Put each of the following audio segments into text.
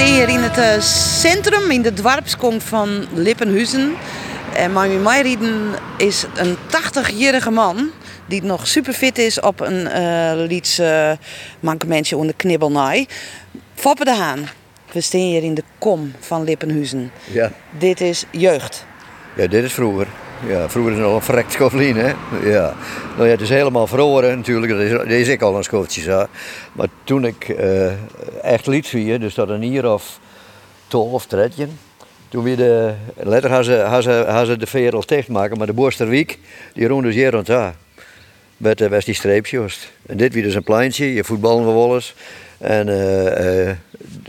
Sta hier in het eh, centrum, in de dwarpskom van Lippenhuizen. En mijn meirieden is een 80-jarige man die nog super fit is op een eh lieds uh, mankementje onder knibbelnaai. Foppe de Haan. We staan hier in de kom van Lippenhuizen. Ja. Dit is jeugd. ja, dit is vroeger. Ja, vroeger is het nog een verrekt schofflien, hè. Ja. Nou ja, het is helemaal verloren natuurlijk. Dat is, is ik al een schootje, zo. Maar toen ik eh, echt liet zie, dus dat een hier of 12, 13. Toen weer de, later hadden ze, hadden ze, hadden ze de maar de Boorsterwiek, die dus hier rond daar. Met, was die streepjes. En dit weer dus een pleintje, je voetballen we wel. En eh, eh,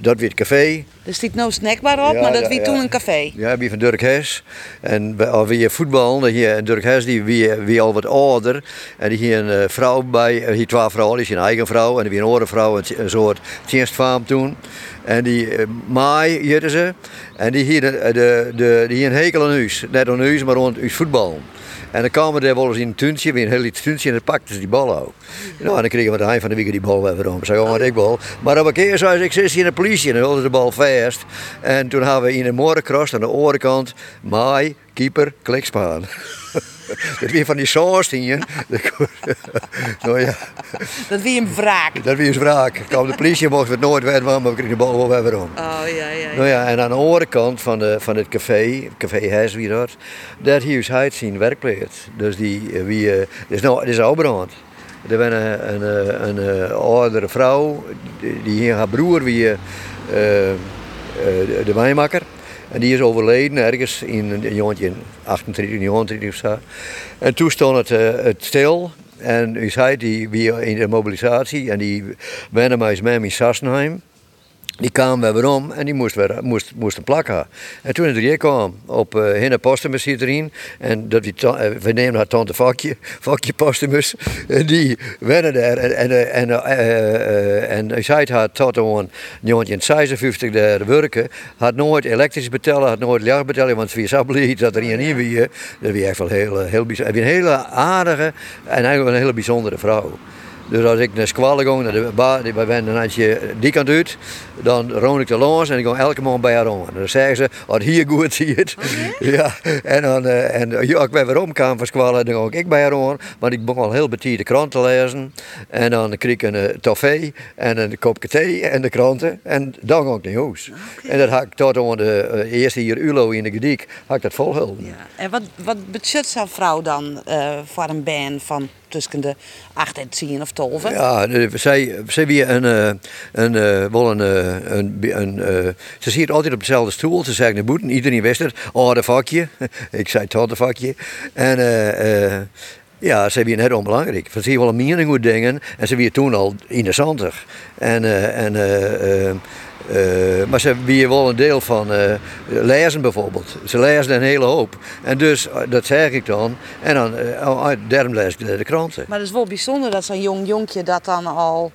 dat weer het café. Er staat nou snackbar op, Ja, maar dat ja, wie toen een café. Ja, wie van Dirk Hes. En wie voetbal, hier, Dirk Hes die wie, wie al wat ouder. En die hier een eh, vrouw bij, eh, hier twee vrouwen, die is een eigen vrouw. En die weer een andere vrouw, een, soort dienstfaam toen. En die uh, maai hielden ze. En die hier, de, de, de, die hier een hekel aan huis. Net aan huis, maar rond huis voetbal. En dan kwamen we wel in een tuintje, weer een heel iets tuintje, en dan pakten ze die bal ook. Nou, en dan kregen we het eind van de week die bal weer om. Zeg, oh, wat ik bal. Maar op een keer zei ze, ik zit hier in de politie en dan wilden ze de bal vast. En toen hadden we in de morgencross aan de overkant, maai, keeper, klikspaan. Dat weer van die saus hier. nou ja, Dat wie een wraak. dat weer wraak. Kwam de politie, mochten we het nooit weten, maar we kregen de bal wel weer om. Oh ja, ja. Nou ja, en aan de andere kant van, de, van het café, café Hes wie dat, daar hier is hij zijn werkplaats. Dus die, eh, wie, eh, is nou, is Albrand. Er was een, een, eh, een, een oudere vrouw, die, die hier haar broer wie de, de wijnmaker. En die is overleden ergens in een jongetje in 28, 29 of zo. En toen stond het, eh, het stil. En u zei die wie in de mobilisatie en die mij eens mee in Sassenheim. Die kwam weer om en die moest, weer, moest, moest een plak. En toen het er hier kwam, op uh, Hinne Postumus. En dat eh, we nemen haar tante Vakje, Vakje Postumus. En die werden daar. En, en, eh, en, eh, en had tot een jongetje in 56 daar werken. Had nooit elektrisch betellen, had nooit licht betellen. Want wie zo blij dat er niet weer. Dat was echt wel heel, heel bijzonder. Een hele aardige en eigenlijk een hele bijzondere vrouw. Dus als ik naar Squallen ging, naar de bar, die- wij werden een eindje die kant uit, dan roon ik er langs en ik ging elke morgen bij haar. En dan zeggen ze, wat hier goed zie je het. ja, en dan, eh, en ja, ik ben weer omkwam van Squallen, dan ging ik bij haar om. Want ik begon al heel betiert de krant te lezen. En dan kreeg ik een uh, toffee en een kopje thee en de kranten. En dan ging ik naar huis. En dat had ik tot aan de eh, eerste hier ULO in de Gediek, had ik dat volgehouden. Ja. En wat, wat budget zo'n vrouw dan eh, voor een band van tussen de 8 en 10 of 12? Ja, zij, zij weer een, eh, een, eh, wel een, eh, een, een, ze zit altijd op dezelfde stoel. Ze zeggen de boeten, iedereen wist het. Oh, de vakje. Ik zei tot de vakje. En ja, ze weer net onbelangrijk. Ze zien wel een mening goed dingen. En ze weer toen al interessanter. En, eh, en eh, eh, maar ze weer wel een deel van lezen bijvoorbeeld. Ze lezen een hele hoop. En dus, dat zeg ik dan. En dan, uh, daarom lees ik de, de kranten. Maar het is wel bijzonder dat zo'n jong jonkje dat dan al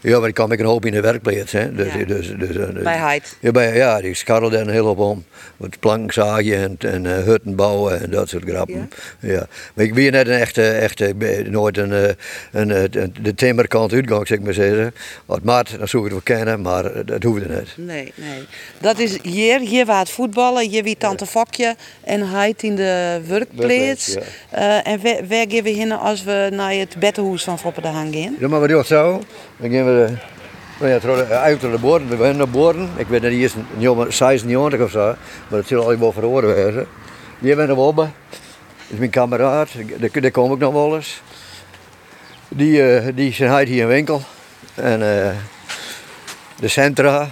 Ja, maar ik kan ik een hoop in de werkplaats. Hè. Dus, Ja. dus, dus, dus, bij Heid. Ja, bij, ja, die scharrelde een hele hoop om. Met planken zagen en, en eh, hutten bouwen en dat soort grappen. Ja. Maar ik ben net een echte, echte ik nooit een, eh, een, eh, een, de timmerkant uitgang, zeg ik maar zeggen. Wat maat, dan zoek ik het wel kennen, maar eh, dat hoefde net. Nee, nee. Dat is hier, hier waar het voetballen, hier wie tante Fokje en Heid in de werkplaats. Eh, en waar, waar gaan we heen als we naar het beddenhoes van Foppe de Haan gaan? Ja, maar wat doe zo? Dan gaan we, nou ja, trouw- uit de boorden, we gaan naar boorden. Ik weet niet, eerst een jongen, 96 of zo, maar dat zal al wel verhoren wezen. Die ben er wel bij. Dat is mijn kameraad, daar, daar kom ik nog wel eens. Die, eh, die zijn hier in winkel. En eh, de centra,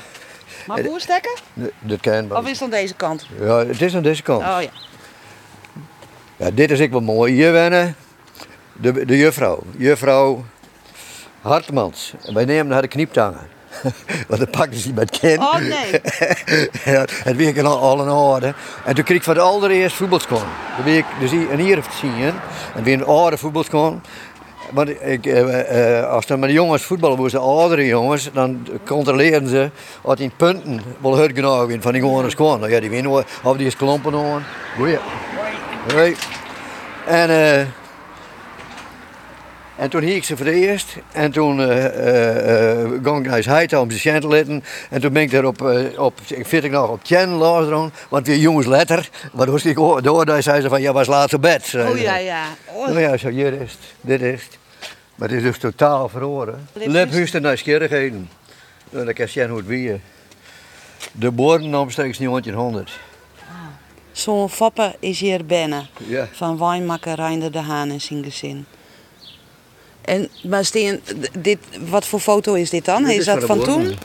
Maar boerstekken? de- dat ken Of is het aan deze kant? Ja, het is aan deze kant. Oh ja. Ja, dit is ik wel mooi. Hier wennen de, de juffrouw. Juffrouw Hartmans. En wij nemen haar de knieptangen. Want dan pakten ze met kind. Oh nee. ja, het week al, al in orde. En toen kreeg ik voor de allereerste voetbalschool. Dan ben ik dus hier- een hier zien. En weer een oude voetbalschool. Maar ik, eh, eh, als dan met de jongens voetballen moesten, oudere jongens, dan controleerden ze of die punten wel hard genoeg zijn van die gewone school. Nou ja, die winnen of die is klompen aan. Goeie. Hoi. En, eh, en toen hiek ik ze voor het eerst. En toen ging ik naar huis om ze te letten. En toen ben ik daar op, eh, op ik vind ik nog op Chen luisteren. Want weer jongens letter. Waardoor ik hoor- door daar zei ze van, ja was laat op bed. Oh ja, ja. Oh, Nou ja, zo, hier is het. Dit is het. Maar het is dus totaal verloren. Liphuis. Liphuis en nieuwsgierigheden. Nou, dan kan je hoe het weer. De boorden omstreeks 1900. Zo'n foppe is hier binnen. Ja. Van wijnmakker Reinder de Haan en zijn gezin. En, maar Steen, dit, wat voor foto is dit dan? Dit is, is dat van van de toen?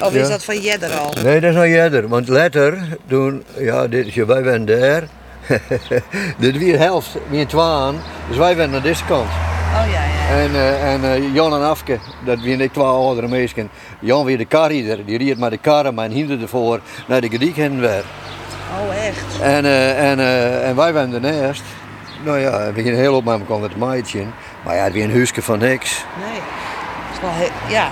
Of is dat van Jedder al? Nee, dat is nog eerder. Want later, toen, ja, dit is, wij waren daar. dit weer helft, weer twaalf. Dus wij waren naar deze kant. Oh ja, ja. En, eh, en eh, Jan en Afke, dat waren ik twee oudere mensen. Jan weer de karrieder, die reed met de kar en mijn hinder ervoor naar de gediek heen weer. Oh echt? En, eh, en, eh, en wij waren ernaast. Nou ja, we gingen heel op met elkaar met het maatje. Maar ja, weer een huisje van niks. Nee. Dat is wel heel, ja.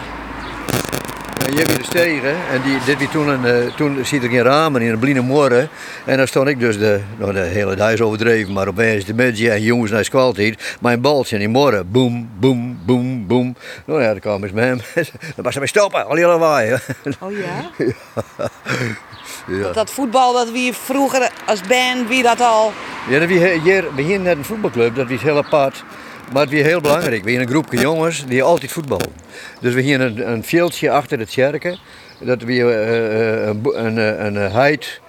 En je weer stegen en die, dit weer toen, een, eh, toen ziet er geen ramen in een blinde morgen. En dan stond ik dus de, nou de hele dag is overdreven, maar opeens de mensen en jongens naar squaltijd. Mijn baltje in die morgen, boem, boem, boem, boem. Nou ja, dan kwam eens met hem. Dan was hij bij stoppen, al die lawaai. Oh ja? ja. Dat voetbal dat wie vroeger als band, wie dat al... Ja, dat wie hier, we hier net een voetbalclub, dat was heel apart. Maar het was heel belangrijk. We hebben een groepje jongens die altijd voetballen. Dus we hier een, een veldje achter het kerken. Dat we eh, een, een, eh, een, heid,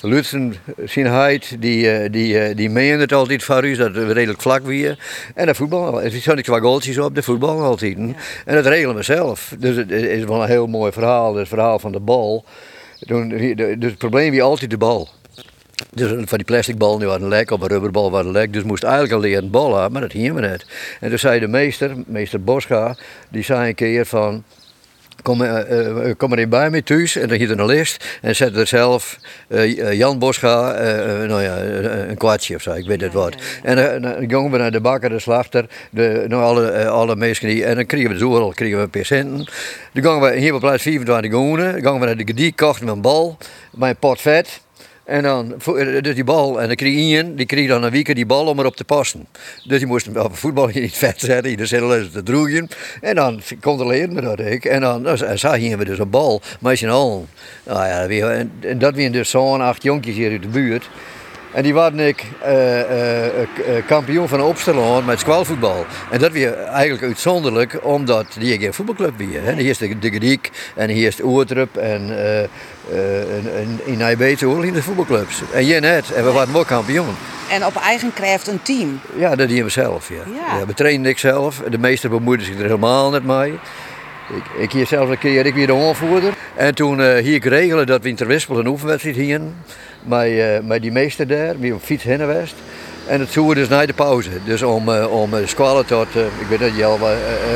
de Lutsen zijn heid, die, die, die meende het altijd voor u, dat we redelijk vlak weer. En dat voetbal, er zijn twee goaltjes op, de voetbal altijd. En dat regelen we zelf. Dus het is wel een heel mooi verhaal, het verhaal van de bal. Toen, dus het probleem was altijd de bal. Dus van die plastic bal die was een lek, of een rubberbal was een lek. Dus moest eigenlijk al leren ballen, maar dat hier we net. En toen zei de meester, meester Boscha, die zei een keer van... Kom, eh, kom maar in bij me thuis en dan hier een list en zet er zelf Jan eh, nou ja, een kwartje of zo, ik weet het wat. En dan gingen we naar de bakker, de slachter, de, nou, alle, alle mensen die, en dan kregen we zo al kregen we een centen. Dan gingen we hier op plaats 24 goenen, dan gingen we naar de gediek, kochten we een bal, een pot vet. En dan, eh, dus die bal, en dan kreeg Ian, die kreeg dan een week die bal om erop te passen. Dus die moest hem op een voetbal in het vet zetten, in de te droegen. En dan controleerden we dat ik. En dan dan zag we dus een bal, met z'n allen. Nou ja, weer- en, en dat waren dus zo'n acht jonkjes hier uit de buurt. En die waren ik eh, eh, eh, kampioen van Opsterland met squalvoetbal. En dat was eigenlijk uitzonderlijk, omdat die geen voetbalclub weer. Hè. Hier is de, de Griek en hier is de Oertrup en, in Nijbeeten hoor, in de voetbalclubs. En hier net, en we waren ook kampioen. En op eigen kracht een team. Ja, dat deden we zelf. Ja. Ja. we trainen ik zelf. De meesten bemoeiden zich er helemaal niet mee. Ik, ik hier zelf een keer, ik weer de aanvoerder. En toen eh hier ik regelen dat we in Terwispel een oefenwedstrijd hingen. Met, eh, met die meester daar, wie op fiets heen. En het zoer dus na de pauze. Dus om, eh, om squallen tot, ik weet niet, eh,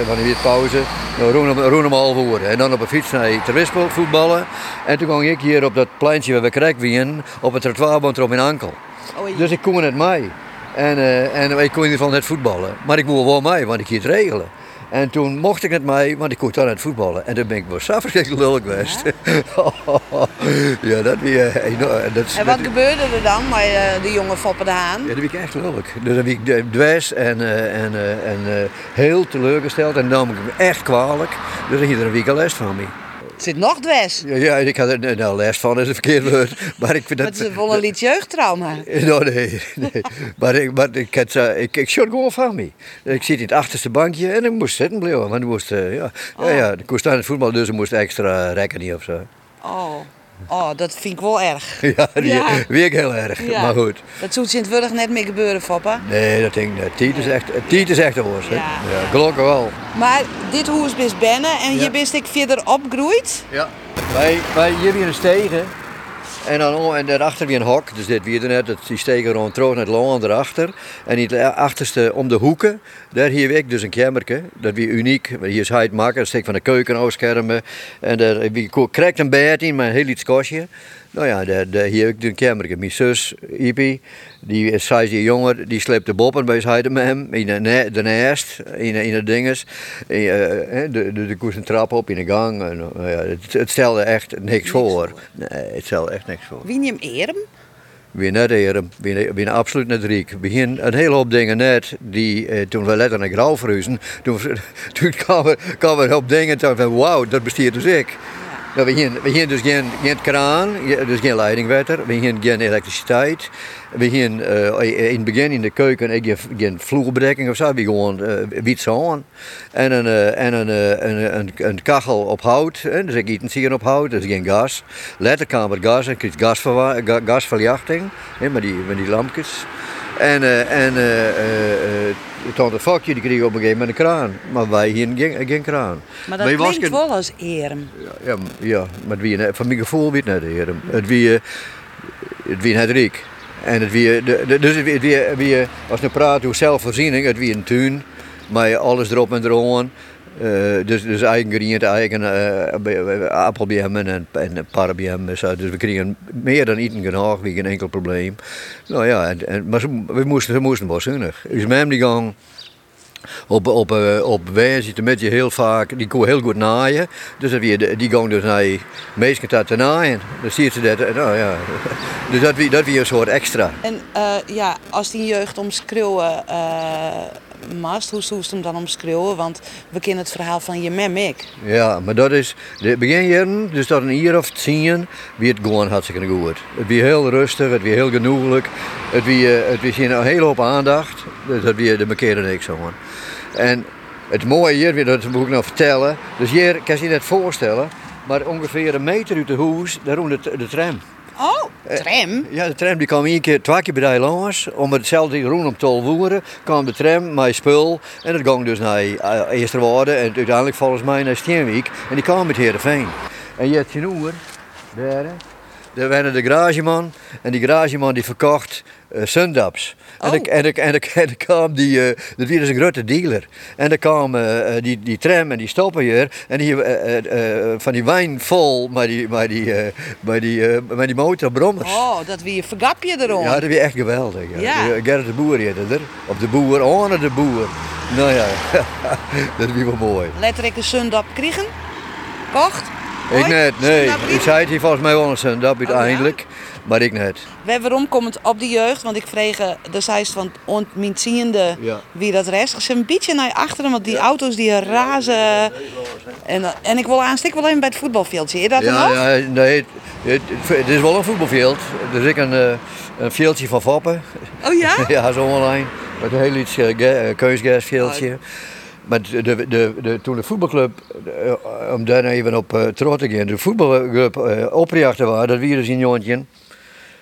wanneer weer pauze. Nou, roen hem al voor. En dan op een fiets naar Terwispel voetballen. En toen ging ik hier op dat pleintje waar we krek wien, op het trottoir want er op mijn ankel. Oh, ja. Dus ik kon het mee. En, en ik kon in ieder geval net voetballen. Maar ik moest wel mee, want ik ging het regelen. En toen mocht ik het mee, want ik kon dan net voetballen. En toen ben ik wel zo verschrikkelijk lullig geweest. Ja, dat weer enorm. Dat, is- En wat dat- gebeurde er dan met eh, de jonge Foppe de Haan? ja, dat ben ik echt lullig. Dus ben ik de- dwes en, eh, en, eh, en eh, heel teleurgesteld. En dan nam ik echt kwalijk. Dus dan ging er een week al les van me. Het zit nog dwes. Ja, ja, ik had er nou, les van, is een verkeerd woord. Maar ik vind dat... Het is wel een lied jeugdtrauma. Nou, nee, nee. Maar, ik, maar ik, had, eh, ik, ik gewoon van me. Ik zit in het achterste bankje en ik moest zitten blijven. Want ik moest, eh, ja, ja, ja, ik moest aan het voetbal, dus ik moest extra rekken niet of zo. Oh. Oh, dat vind ik wel erg. Ja, die Ja. weer ik heel erg. Ja. Maar goed. Dat zou in het net meer gebeuren, Foppe. Nee, dat denk ik niet. Tiet is echt, tiet is echt een worst. hè. Ja. Ja, gelukkig wel. Maar dit huis is binnen en je bent ik verder opgegroeid. Ja. Wij, wij hier een stegen. En dan en daarachter weer een hok, dus dit weer net, die steken rond terug naar het land erachter. En het achterste om de hoeken, daar hier ik dus een kamerke. Dat weer uniek. Hier is het maken, steek van de keuken afschermen. En daar wie krijgt een bed in, maar een heel iets kostje. Nou ja, daar, daar hier ik een kamerke. Mijn zus, Ipi, die is zes jaar jonger, die sleept de boppen bij zijn met hem. In de, de nest, in, in de dinges. In, uh, de, de, de koers een trap op in de gang. En, uh, ja, het, het, stelde echt niks, niks voor. voor. Nee, het stelde echt niks voor. Wie neemt Erem? Wie net Erem, wie, wie absoluut net riek. We een hele hoop dingen net, die eh, toen we letter naar Grauw verhuizen, toen, toen kwamen, er op dingen van wauw, dat bestiert dus ik. Ja, we hebben dus geen, geen kraan, dus geen leidingwater, we hebben geen elektriciteit. We hebben uh, in het begin in de keuken geen, geen vloerbedekking of zo, we gewoon uh, wit aan. En, een, uh, en een, een, een, een, kachel op hout, hè, dus ik eet hier op hout, dus geen gas. Later gas, ik kreeg gasverlichting hè, met, die, met die lampjes. En, uh, en uh, uh, tante Fakje die kreeg op een gegeven moment een kraan. Maar wij hier geen, geen kraan. Maar dat maar klinkt wel als erem. Ja, ja, maar het wie, van mijn gevoel weet net erem. Het wie, het wie net riek. En het wie, de, dus het wie, wie, wie, als we praten over zelfvoorziening, het wie een tuin. Maar alles erop en eraan. Uh, dus, dus eigen groente, eigen uh, appelbiemmen en, en parabiemen. Dus we kregen meer dan eten genoeg, geen enkel probleem. Nou ja, en, en, maar we moesten, we moesten wel zinnig. Dus mijn die gang op, op, op wijze met je heel vaak, die kon heel goed naaien. Dus dat die, die gang dus naar meestal dat te naaien. Dan zie je ze dat, nou ja. Dus dat wie, dat wie een soort extra. En uh, ja, als die jeugd omschreeuwen uh, mast, hoe zoest hem dan omschreeuwen? Want we kennen het verhaal van je mem ik. Ja, maar dat is, de beginjaren, dus dat een jaar of tien, wie het gewoon hartstikke goed. Het wie heel rustig, het wie heel genoeglijk, het wie, het wie een hele hoop aandacht. Dus dat wie de markeerde niks zo. En het mooie hier, weer, dat moet ik nog vertellen. Dus hier kan je je net voorstellen, maar ongeveer een meter uit de hoes, daar de, de tram. Oh, tram? Ja, de tram die kwam één keer, twee keer bij langs. Om hetzelfde roen op tol voeren, kwam de tram met spul. En dat ging dus naar uh, Eersterwaarde en uiteindelijk volgens mij naar Steenwijk. En die kwam met Heerenveen. En je hebt je noer, daar, daar waren de garageman. En die garageman die verkocht uh, sundaps. Oh. En, en, en, en, kwam die, uh, dat was een grote dealer. En dan kwam uh, die, die tram en die stoppen hier. En die, van die wijn vol met die, met die, met die, met die motorbrommers. Oh, dat wie vergap je erom. Ja, dat was echt geweldig. Ja. ja. Gerrit de Boer heette er. Of de Boer, ohne de Boer. Nou ja, dat was wel mooi. Letterlijk een sundap kregen? Kocht? Ik net, nee. Ik zei het hier volgens mij wel een sundap uiteindelijk. Oh, ja? Maar ik net. Waarom komt het op de jeugd? Want ik vreeg de zijst van ontminziende ja. wie dat rest. Ze een beetje naar achteren, want die ja. auto's die razen. En, en ik wil aanstik wel even bij het voetbalveld. Zie je dat ja, Ja, nee, het, het, is wel een voetbalveld. Er is een, uh, een veldje van Vappen. Oh ja? ja, zo online. Met een heel iets uh, keusgasveldje. Oh. Maar de, de, de, toen de voetbalclub, om daar even op uh, terug te gaan, de voetbalclub uh, oprichten was, dat was dus een jongetje.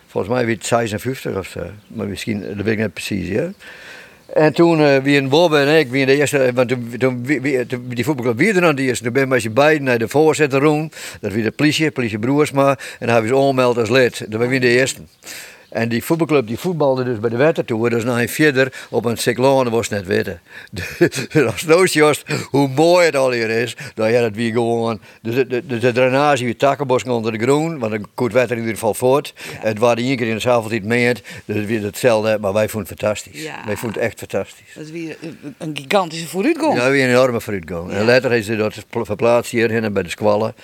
Volgens mij weer 56 of zo. Maar misschien, dat weet ik niet precies, ja. En toen uh, wie een Bob en ik, wie de eerste, want toen, toen, wie, die voetbalclub wie er dan die eerste. Toen ben met beiden naar de voorzitter room. Dat was de politie, politie Broersma. En dan hebben ze onmeld als lid. Dat was weer de eerste. En die voetbalclub die voetbalde dus bij de Wettertour. Dus na een verder op een cyclone was net weten. Als nootje was hoe mooi het al hier is. Dan ja, dat wie gewoon. Dus de, de, de drainage wie takkenbos onder de groen. Want dan komt wetter in ieder geval voort. Ja. Het waren één keer in de avond niet meent. Dus het weer hetzelfde. Maar wij vonden het fantastisch. Ja. Wij vonden het echt fantastisch. Dat is weer een gigantische vooruitgang. Ja, weer een enorme vooruitgang. Ja. En later is ze dat verplaatst hierheen bij de squallen.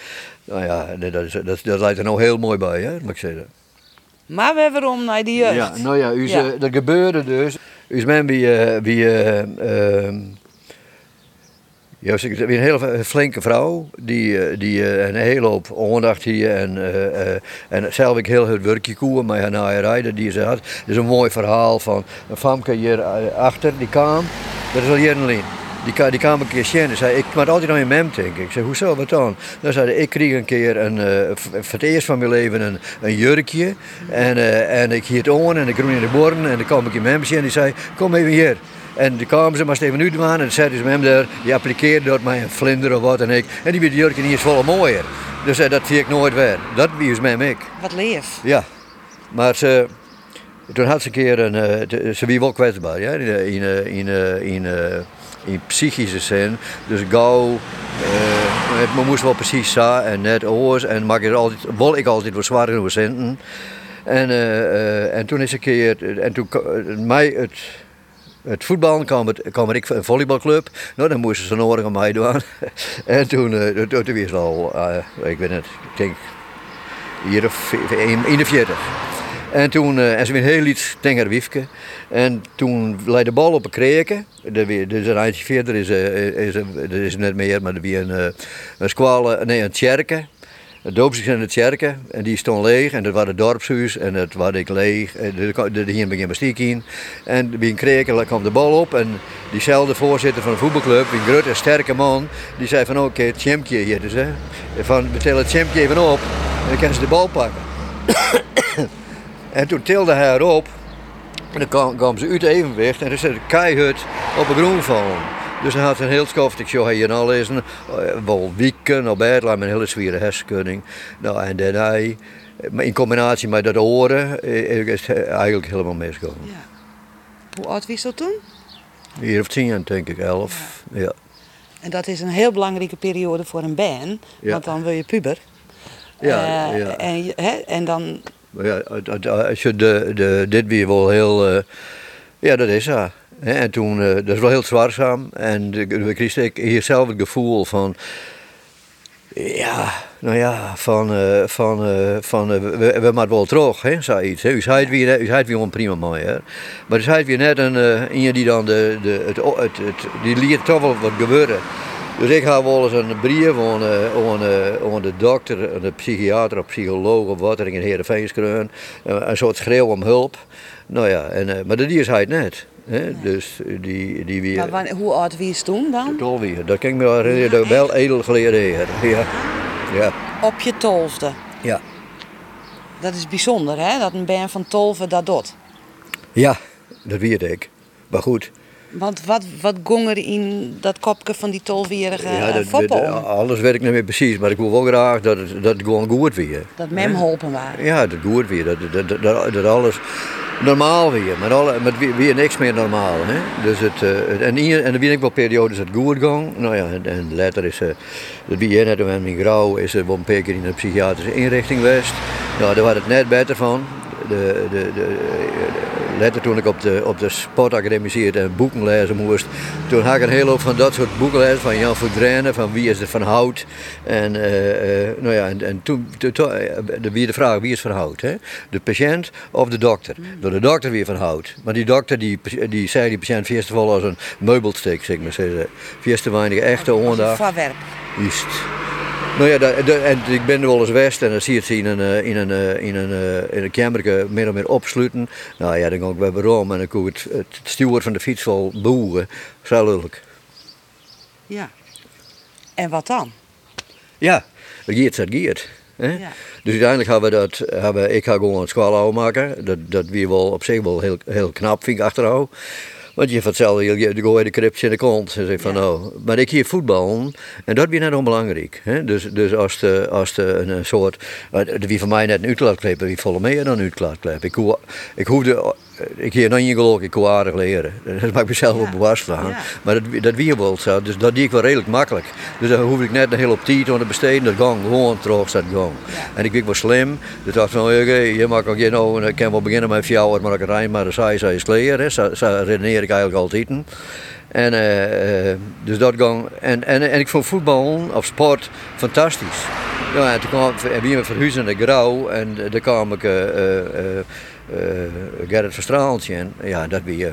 Nou ja, dat, dat, dat lijkt er nou heel mooi bij, hè, moet ik zeggen. Maar we hebben om naar die jeugd. Ja, nou ja, u ja. dat gebeurde dus. U bent wie, wie uh, uh, ja, een hele flinke vrouw, die, die een hele hoop aandacht hier en, uh, en zelf ik heel veel werkje koen met haar naaierij die ze had. Dat is een mooi verhaal van een famke hier achter, die kwam, dat is al Jernlien. Die, die kwam een keer zien en zei, ik moet altijd nog in mem denken. Ik zei, hoezo, wat dan? Dan zei hij, ik kreeg een keer een, uh, voor het eerst van mijn leven een, een jurkje. En, uh, en ik hield on en ik groen in de borden en dan kwam ik in mem zien en die zei, kom even hier. En die kwamen ze maar even nu aan en zeiden ze met hem daar, die appliqueerde door mij een vlinder of wat en ik. En die werd jurkje niet eens vol mooier. Dus eh, dat zie ik nooit weer. Dat wie is met ik. Wat leef. Ja. Maar ze, toen had ze een keer een, eh, ze wie wel kwetsbaar, ja, in, eh, in, eh, in, eh, in, eh, in psychische zin. Dus gauw, eh, het moest wel precies zo en net oors en mag ik altijd, wil ik altijd wat zwaar genoeg zenden. En, eh, eh, en toen is een keer, en toen mij het, het voetbal kwam, het, kwam ik een volleybalclub. Nou, dan moesten ze nodig aan mij doen. en toen, eh, toen, was het al, ik weet het, ik denk hier of 41. En toen, eh, en ze weer heel iets tenger wiefke. En toen leidde de bal op een kreken. Er Dus een eindje verder is, eh, is, is net meer, maar er weer een, een squale, nee, een tjerke. Het doopstuk in de tjerken en die stond leeg en dat was het dorpshuis en dat was ik leeg. En er er hier begin stiek in. En bij een kreken kwam de bal op en diezelfde voorzitter van de voetbalclub, een grote sterke man, die zei van oké, het champje hier dus hè. Van we tellen het champje even op en dan kan ze de bal pakken. En toen tilde hij erop en dan kwam, kwam ze uit evenwicht en er zat een keihut op een groen vallen. Dus hij had een heel skoft, ik zou hier al lezen, eh, wel wieken op met een hele zware hersenschudding. Nou, en eh, maar in combinatie met dat oren, eh, is het eigenlijk helemaal misgegaan. Ja. Hoe oud was dat toen? Hier of tien, denk ik, elf. Ja. En dat is een heel belangrijke periode voor een band, Ja. want dan wil je puber. Ja, Eh, ja. En, en dan, ja, het- het- als je de, de, dit weer wel heel. eh, ja, dat is. Hè, En toen, eh, dat is wel heel zwaarzaam. En we kregen hier zelf het gevoel van. Ja, nou ja, van, eh, van, eh, van eh, we, we moeten wel terug, hè, zoiets. Hè. U zei weer, u zei weer een prima mooi, hè. Maar u zei weer net een, eh, een die dan de, de, het, het, het, die liet toch wel wat gebeuren. Dus ik ga wel eens een brief aan, eh, aan, eh, aan de dokter, aan de psychiater of psycholoog of wat er in Heerenveen schreeuwen. Een een soort schreeuw om hulp. Nou ja, en, eh, maar dat is hij net. Hè. Dus die, die weer... maar wanneer- hoe oud was je toen dan? Tol weer, dat kan ik me wel herinneren, dat ik wel edel geleden. Ja. Ja. Op je tolfde. Ja. Dat is bijzonder hè, dat een band van tolven dat doet. ja, dat weet ik. Maar goed, Want wat, wat gong er in dat kopje van die tolvierige ja, ja, dat, alles weet ik niet meer precies, maar ik wil wel graag dat het, dat het gewoon goed weer. Dat mem geholpen waren. Ja, dat goed weer, dat, dat, dat, alles normaal weer, maar, alle, maar weer, weer niks meer normaal. Hè? Dus het, eh, en, hier, en er ook wel periodes dat het goed ging. Nou ja, en, en later is, eh dat wie net in mijn grauw, is er wel een paar keer in een psychiatrische inrichting geweest. Nou, daar was het net beter van. De, de, de, de- later toen ik op de, op de sportacademie en boeken lezen moest, toen had ik een hele hoop van dat soort boeken lezen, van Jan Voudrenne, van wie is er van hout. En, eh, nou ja, en, en toen, toen, toen, eh, de, wie de vraag, wie is van hout? Hè? De patiënt of de dokter? Door de dokter weer van hout. Maar die dokter die, die zei die patiënt eerst vol als een meubelstuk, zeg maar. Eerst te weinig echte aandacht. verwerp. Juist. Nou ja, dat- dat- en ik ben er wel eens west en dan zie je het in een, eh, in een, eh, in een, eh, in een kamerke meer en meer opsluiten. Nou ja, dan ga ik bij waarom en dan kon ik het, het stuur van de fiets wel boeren. Zo lullig. Ja. En wat dan? Ja, gaat, dat. Hè? Ja. Dus uiteindelijk hebben we dat, hebben, ik ga gewoon een school maken. Dat, dat weer wel op zich wel heel, heel knap, vind ik achteraf. Want je vertelt, je, je gooi de krips in de kont. En zeg van Ja. nou, maar ik hier voetballen en dat is net onbelangrijk. Hè? Dus, dus als de, als de een, soort, eh, wie van mij net een uitlaatklep, wie volle meer dan een uitlaatklep. Ik, hoef, ik hoefde, ik hier nog niet geloof, ik aardig leren. Daar maak ik mezelf Ja. op bewust van. Ja. Maar dat, dat weer wel zo, dus dat die ik wel redelijk makkelijk. Dus dan hoef ik net een hele tijd aan te besteden, dat gang gewoon staat gang. Ja. En ik ben wel slim, dus dacht van, oké, je mag ook ogen, ik kan wel beginnen met vier maar ik rijm maar de saai saai is hè. Zo, zo redeneer ik eigenlijk altijd. En eh, eh, dus dat gang, en, en, en ik vond voetbal of sport fantastisch. Ja, en toen kwam en wie me verhuizen naar Grauw en eh, daar kwam ik Gerrit Verstraaltje en ja, dat ben je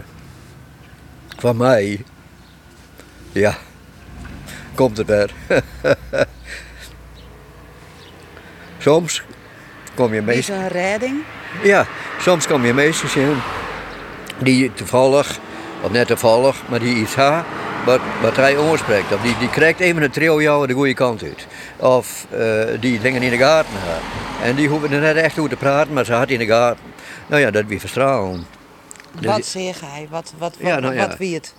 van mij. Ja, komt het weer. soms kom je Is meestal. een redding? Ja, soms kom je meisjes in die toevallig, of net toevallig, maar die iets ha, wat, wat hij aanspreekt. Of die, die krijgt even een trio jou de goede kant uit. Of eh, die dingen in de gaten hebben. En die hoeven er net echt over te praten, maar ze had in de gaten. Nou ja, dat wie verstralen. Wat zeg hij? Wat, wat, wat, Ja, nou ja. wat wie het?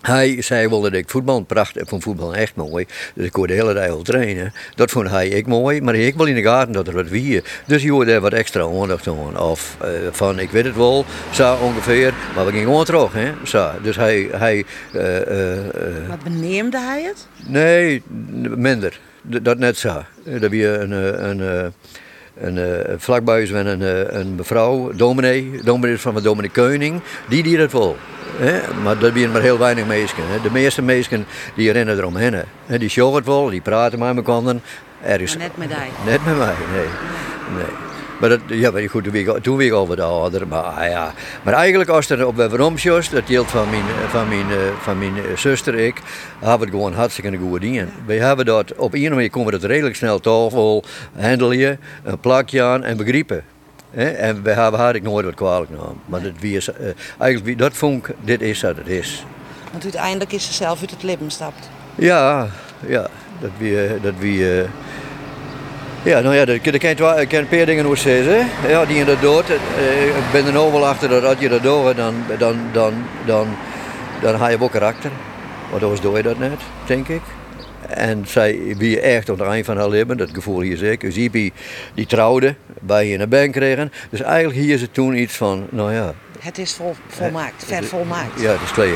Hij zei wel dat ik voetbal prachtig, ik vond voetbal echt mooi. Dus ik kon de hele dag al trainen. Dat vond hij ik mooi, maar ik wil in de gaten dat er wat wie. Dus je hoorde wat extra aandacht aan. Of uh, van, ik weet het wel, zo ongeveer. Maar we gingen gewoon terug, hè. Zo. Dus hij... hij uh, uh, wat beneemde hij het? Nee, minder. Dat net zo. Dat weer een... een, een, uh, vlakbij is een, een, een mevrouw, dominee, dominee van de dominee Keuning, die die wel. Hè? Maar dat zijn maar heel weinig mensen. De meeste mensen die rennen eromheen. Hè? Die sjoggen het wel, die praten met elkaar. Er is, net met mij? Net met mij, nee. nee. Maar dat, ja, maar goed, toen weer over de ouder. Maar, ah, ja. maar eigenlijk als er op Weveromsjos, dat deelt van mijn, van mijn, eh, van mijn eh, zuster ik, hebben we het gewoon hartstikke goed dingen. We hebben dat, op een manier komen we dat redelijk snel tafel handelen, een plakje aan en begrijpen. En we hebben haar ik nooit wat kwalijk genomen. Maar dat, wie is, eigenlijk, dat vond ik, dit is wat het is. Want uiteindelijk is ze zelf uit het leven gestapt. Ja, ja. Dat wie, dat wie ja, nou ja, daar kan een paar dingen over zeggen. Ja, die doet. Eh, ik ben er nou wel achter dat als je dat doet, dan, dan, dan, dan, dan heb je ook karakter. Want anders doe je dat net, denk ik. En zij wie echt op het eind van haar leven, dat gevoel hier zeker. Zie die, die trouwde, bij je een band kregen. Dus eigenlijk hier is het toen iets van, nou ja. Het is vol, volmaakt, ver volmaakt. Ja, dat is klaar.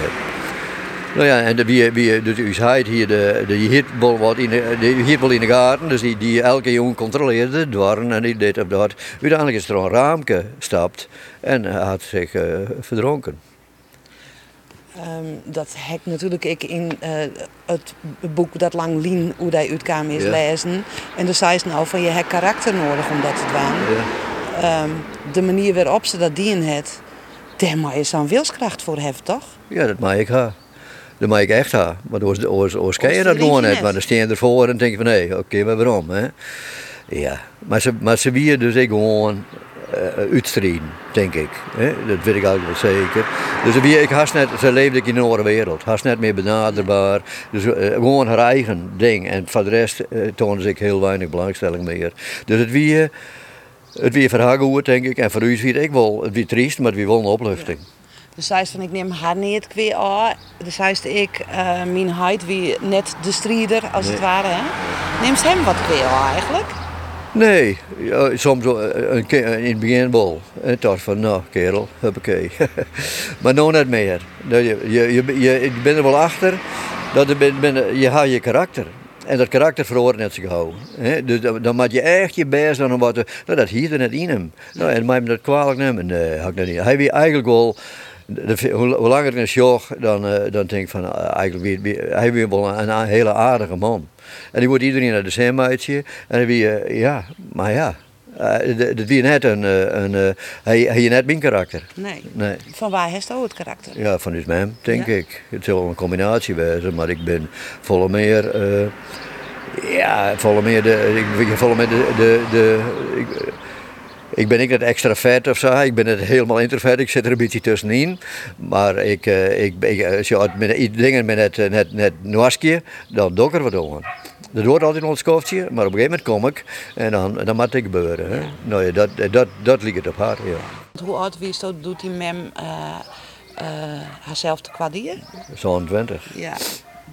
Nou ja, en de, wie, wie, dus u zei hier, de, de hitbal wat in de, de in de gaten, dus die, die elke jongen controleerde, dwarren en die deed op dat. Uiteindelijk is er een raamke gestapt en had zich uh, verdronken. Um, dat heb natuurlijk ik in uh, het boek dat lang Lien hoe hij uitkwam is ja. lezen. En dan zei ze nou van je hebt karakter nodig om dat te doen. Ja. Um, de manier waarop ze dat dienen het, daar moet je zo'n wilskracht voor hebben, toch? Ja, dat mag ik ha. Dat mag ik echt ha. Maar oors, oors ken je dat gewoon niet. Maar dan staan je ervoor en denk je van nee, oké, okay, maar waarom? Hè? Ja, maar ze, maar ze weer dus ik gewoon uh, uitstrijden, denk ik. Hè? Dat weet ik eigenlijk wel zeker. Dus wie, ik haast net, ze leefde in een andere wereld. Haast net meer benaderbaar. Dus uh, gewoon haar eigen ding. En voor de rest uh, toonde ze ik heel weinig belangstelling meer. Dus het wie, het wie voor haar goed, denk ik. En voor u is het ik wel, het wie triest, maar het wie wel een opluchting. Ja. Dus zei van ik neem haar niet weer aan. Dus zei ik, uh, mijn huid wie net de strijder als het ware. Hè? Neemt hem wat weer aan eigenlijk? Nee, ja, soms een, in het begin wel. En dacht van, nou kerel, huppakee. maar nog net meer. Je, je, je, je bent er wel achter, dat je, je hebt je karakter. En dat karakter verhoort net zo gauw. Dus dan moet je echt je best om wat nou, dat hier er net in hem. Nou, en mij dat kwalijk nemen, nee, had ik dat niet. Hij wie eigenlijk wel hoe, langer ik een dan, uh, dan denk ik van uh, eigenlijk weer, hij weer wel een, een, hele aardige man. En die wordt iedereen naar de zeemuitje. En wie, uh, ja, maar ja. Dat wie net een, een, hij, hij net mijn karakter. Nee. nee. Van waar heeft hij het karakter? Ja, van hem, denk ja. ik. Het zal een combinatie wezen, maar ik ben volle meer. ja, volle meer de. Ik, volle meer de. de, de ik, ik ben niet extra vet of zo, ik ben het helemaal introvert, ik zit er een beetje tussenin. Maar ik, uh, ik, ik, als je met dingen met net, eh, net, net noasje, dan doe ik er wat aan. Dat wordt altijd ons koffie, maar op een gegeven moment kom ik en dan, dan moet ik gebeuren. Hè. Nou ja, dat, dat, dat ligt het op haar. Ja. Hoe oud wie is dat, doet die mem uh, uh, haarzelf te kwadien? Zo'n 20. Ja.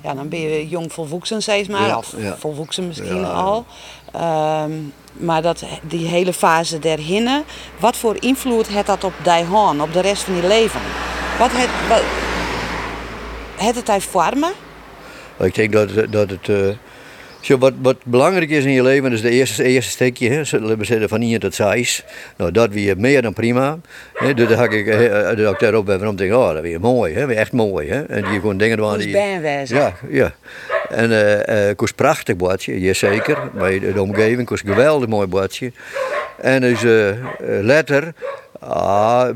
ja, dan ben je jong volwassen, zeg maar, ja, of ja. misschien ja, al. Um, maar dat, die hele fase daarhinnen, wat voor invloed heeft dat op die haan, op de rest van je leven? Wat het, wat, het het hij vormen? Ik denk dat, dat het. Uh, zo wat, wat belangrijk is in je leven, is de eerste, eerste stukje. Hè, we zitten van hier tot zes. Nou, dat weer meer dan prima. Hè, dus daar ik, uh, ik daarop ben denk, oh, dat weer mooi, hè, weer echt mooi. Hè. En die gewoon dingen waar die. Ja, ja. En uh, uh, koos prachtig bordje, jazeker. De omgeving koos geweldig mooi bordje. En dus uh, letter, ah,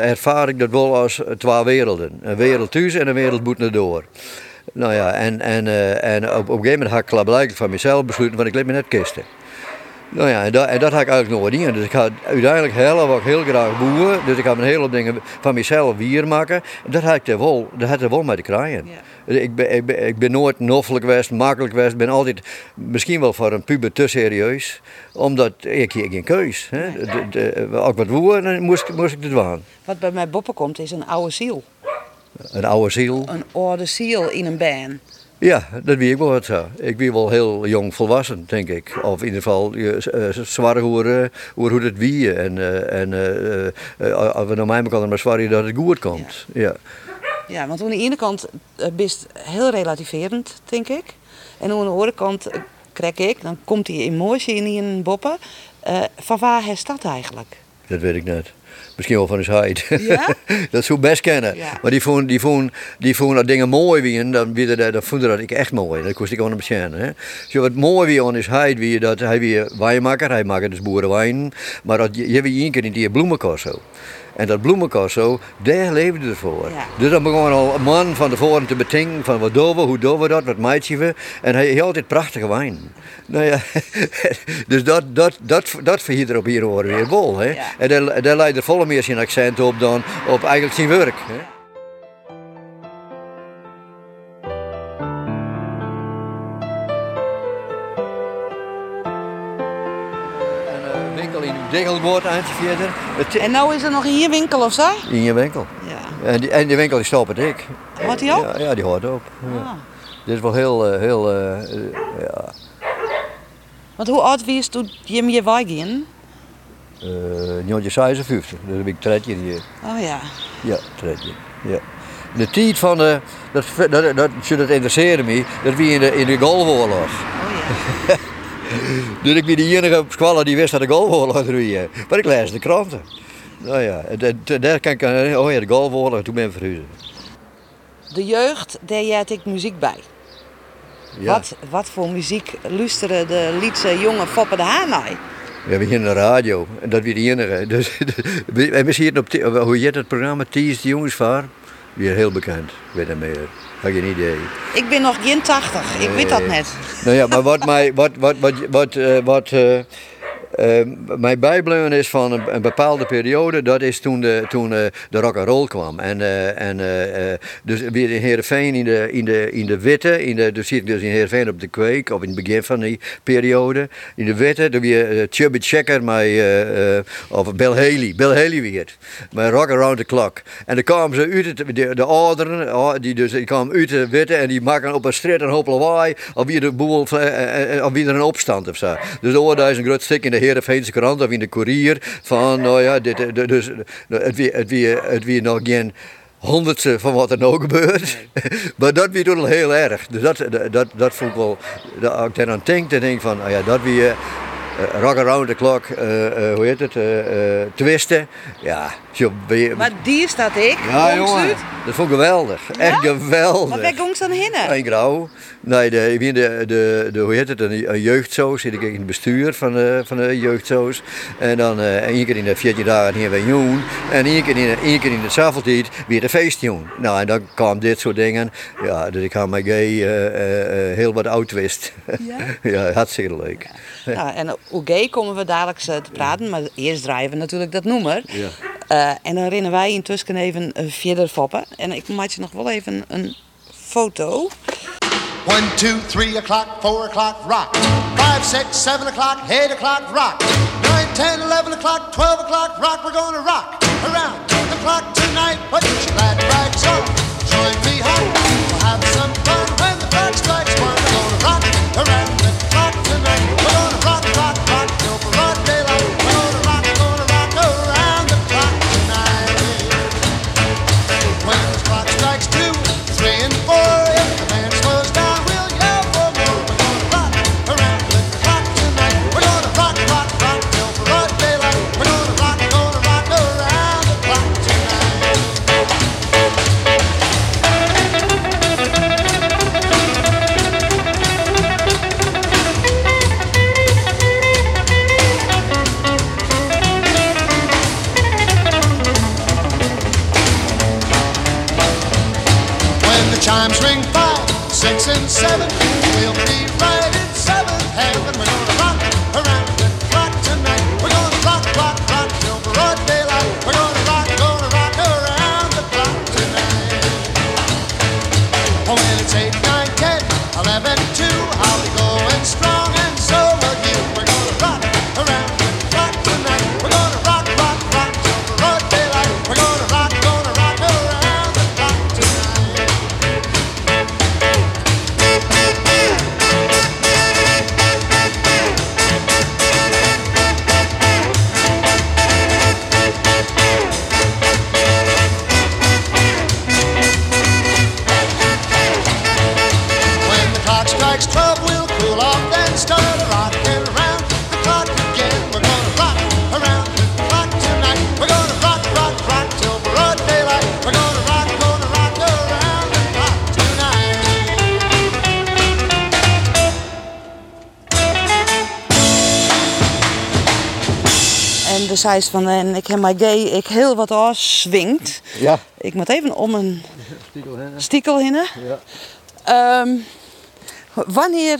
ervaar ik dat wel als twee werelden. Een wereld thuis en een wereld moet naar door. Nou ja, en, en, en op, op een gegeven moment had ik klaarblijkelijk van mezelf besloten, van ik let me net kisten. Nou ja, en dat, en dat had ik eigenlijk nog niet. Dus ik ga uiteindelijk heel, wat heel graag boeren. Dus ik ga een hele dingen van mezelf hier maken. En dat had ik er wel, dat had er wel met de kraaien. Ja. Ik, ben, ik, ben, ik ben nooit noffelijk geweest, makkelijk geweest. Ik ben altijd, misschien wel voor een puber te serieus. Omdat ik hier geen keus. Hè. De, de, als ik wat woer, dan moest, moest ik het doen. Wat bij mij boppen komt, is een oude ziel. Een oude ziel. Een oude ziel in een band. Ja, dat wie ik wel wat zo. Ik ben wel heel jong volwassen, denk ik. Of in ieder geval uh, zwaar hoe, hoe het wie. En, uh, en als we naar mij kan maar zwaar dat het goed komt. Ja. ja. ja. want aan de ene kant best heel relativerend, denk ik. En aan de andere kant krijg ik, dan komt die emotie in een boppen. van waar is dat eigenlijk? Dat weet ik net. Misschien wel van zijn huid. Ja? dat zou best kennen. Maar die vonden, die, vonden, die vonden dat dingen mooi wie dan, dat, dat vonden dat ik echt mooi. Dat kost ik gewoon. Hè. Zo wat mooi wie aan is huid, wie dat hij weer wijnmaker, hij maakt dus boerenwijn. Maar dat, je hebt één keer in die bloemenkast zo. En dat bloemenkasso, daar leefde ervoor. Ja. Dus dan begon al een man van tevoren te betinken van wat doen we, hoe doen we dat, wat maatje we. En hij had altijd prachtige wijn. Nou ja, dus dat, dat, dat, dat verhiet er op hier weer bol. Hè? En daar, daar leidt er volle meer zijn accent op dan op eigenlijk zijn werk. Hè? Degelwoord verder. En nou is er nog in je winkel of zo? In je winkel. Ja. En die, en die winkel die stopt ik. Houdt die op? Ja, ja die hoort op. Ja. Ah. Dit is wel heel, uh, heel uh, ja. Want hoe oud was toen je me wegging? Uh, 56, dat heb ik tretje hier. Oh ja. Ja, tretje. Ja. De tijd van de, dat, dat, dat, dat, dat interesseerde me, dat wie in de, in de Golfoorlog. Oh ja. dus ik ben de enige die wist dat de golfoorlog roeien. Maar ik lees de kranten. Nou ja, daar kan ik, oh ja, de golfoorlog, toen ben ik verhuizen. De jeugd, daar jij ik muziek bij. Ja. Wat, wat voor muziek luisteren de Lietse jonge Foppe de Haan naar? Ja, we gingen de radio en dat weer de enige. Dus, en we zien op, hoe heet het programma, Ties de Jongensvaar? Weer heel bekend, weet je meer. Heb geen idee. Ik ben nog geen 80, ik weet dat net. Nou ja, maar wat mij, wat, wat, wat, wat, uh, wat uh, mijn bijbleven is van een, bepaalde periode, dat is toen de, toen, uh, de rock and roll kwam. En, uh, en dus weer in Heerenveen in de, in de, in de witte, in de, dus zit ik dus in Heerenveen op de kweek, of in het begin van die periode. In de witte, dan weer Chubby Checker, of Bill Haley, Bill Haley weer, met Rock Around the Clock. En dan kwamen ze uit, de, de ouderen, die, dus, die kwamen uit de witte en die maken op een straat een hoop lawaai, of wie de boel, of wie er een opstand of zo. Dus daar is een groot stuk in de Heerenveense krant of in de koerier van, nou ja, dit, dus, het, wie, het, wie, het wie nog geen honderdste van wat er nou gebeurt. maar dat wie toen heel erg. Dus dat, dat, dat vond ik wel, dat, als ik daar aan denk, dan denk van, nou ja, dat wie... Uh, rock around the clock, uh, uh, hoe heet het, twisten. Ja, Maar die staat ik. Ja, jongen. Dat vond ik geweldig. Ja? Echt geweldig. Wat ben ik dan hinnen? Een grauw. Nee, de, ik ben de, de, de, hoe heet het, een, een jeugdzoos. Zit ik in het bestuur van de, van de jeugdzoos. En dan één keer in de 14 dagen hier bij Joen. En één keer in, één keer in de zaveltijd weer de feestjoen. Nou, en dan kwam dit soort dingen. Ja, dus ik ga mijn gay heel wat oud wist. Ja? ja, hartstikke leuk. Ja. Nou, en hoe gay komen we dadelijk te praten. Maar eerst draaien we natuurlijk dat nummer. Ja. Uh, en dan rennen wij intussen even verder foppen. En ik maak je nog wel even een foto. 1, 2, 3 o'clock, 4 o'clock, rock. 5, 6, 7 o'clock, 8 o'clock, rock. 9, 10, 11 o'clock, 12 o'clock, rock. We're gonna rock around the clock tonight. Put your glad rags on. Toen zei ze van, en ik heb mij gay, ik heel wat afswingt. Ja. Ik moet even om een Stiekel heen. Ja. Ehm, wanneer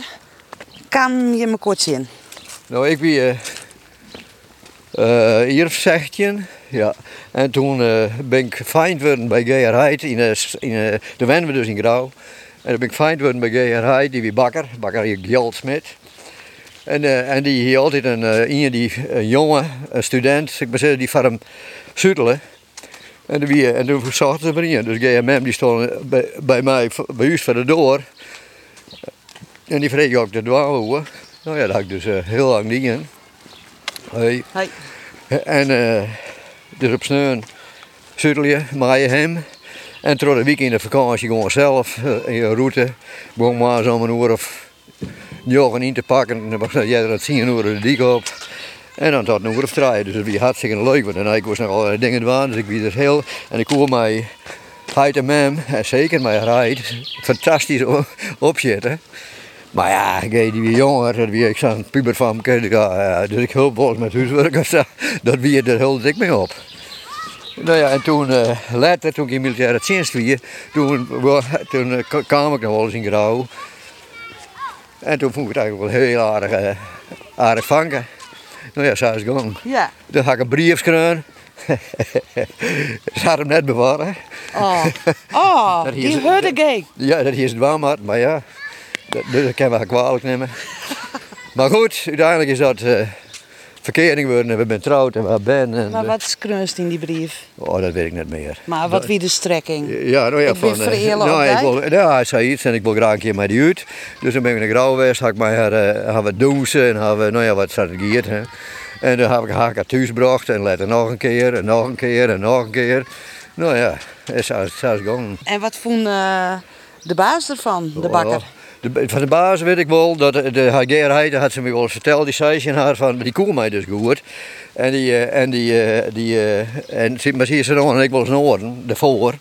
kan je me kort zien? Nou, ik wie eh hier zegtje. Ja. En toen eh, ben ik feind geworden bij Geir Heid. In, eh, in, eh, de wennen we dus in Grauw. En dan ben ik feind geworden bij Heid, die wie bakker. Bakker hier Gjeldsmit. En, eh, en die hier altijd een, eh iemand die, een jongen, een student, ik ben zeggen, die van hem zuidelen. En, de wie, en toen zochten ze me in. Dus GMM die stond bij, bij mij, bij voor de deur. En die vreeg ook de dwaan hoor. Nou ja, dat had ik dus eh, heel lang niet in. Hey. Hey. En eh dus op sneun zuidelje, maaien hem. En toen de week in de vakantie gewoon zelf eh, in je route. Gewoon maar zo'n een uur of negen in te pakken. En dan jij er tien uur de dik op. En dan tot een uur of drie. Dus het was hartstikke leuk. Want dan ik was nog allerlei dingen doen. Dus ik was heel. En ik hoor mij Heid en mem, en zeker mij rijdt, fantastisch o- opzitten. Maar ja, ik die weer jonger, dat wie ik zo'n puber van ja, dus ik hulp wel eens met huiswerk of zo, dat wie er heel dik mee op. Nou ja, en toen eh, later, toen ik in militaire dienst was, toen, toen k- kwam ik nog wel eens in Grauw. En toen vond ik het eigenlijk wel heel aardig, eh, aardig vangen. Nou ja, zo is het gang. Ja. Dan had ik een brief geschreven. Ze had hem net bewaren. Oh, oh Dat die gay. Ja, dat is het waar, maar, maar ja, dat, dat kan wel kwalijk nemen. Maar goed, uiteindelijk is dat eh verkering geworden en we zijn trouwd en we ben. En, Maar wat is kruist in die brief? Oh, dat weet ik niet meer. Maar wat wie de strekking? Ja, nou ja, Ik ben van, eh, nou, ik wil, ja, hij zei iets en ik wil graag een keer met die uit. Dus dan ben ik naar Grauw geweest, had ik mij haar, eh, we douchen en we, nou ja, wat strategieën. Hè. En dan heb ik haar thuis gebracht en later nog een keer en nog een keer en nog een keer. Nou ja, het is zo is het gegaan. En wat vond eh, de baas ervan, de bakker? Van de baas weet ik wel, dat de, de Hagerheid, dat had ze me wel verteld, die zei ze haar van, die koel mij dus goed. En die, eh, en die, eh, die, eh, en maar zie je ze dan en ik wel eens horen, daarvoor.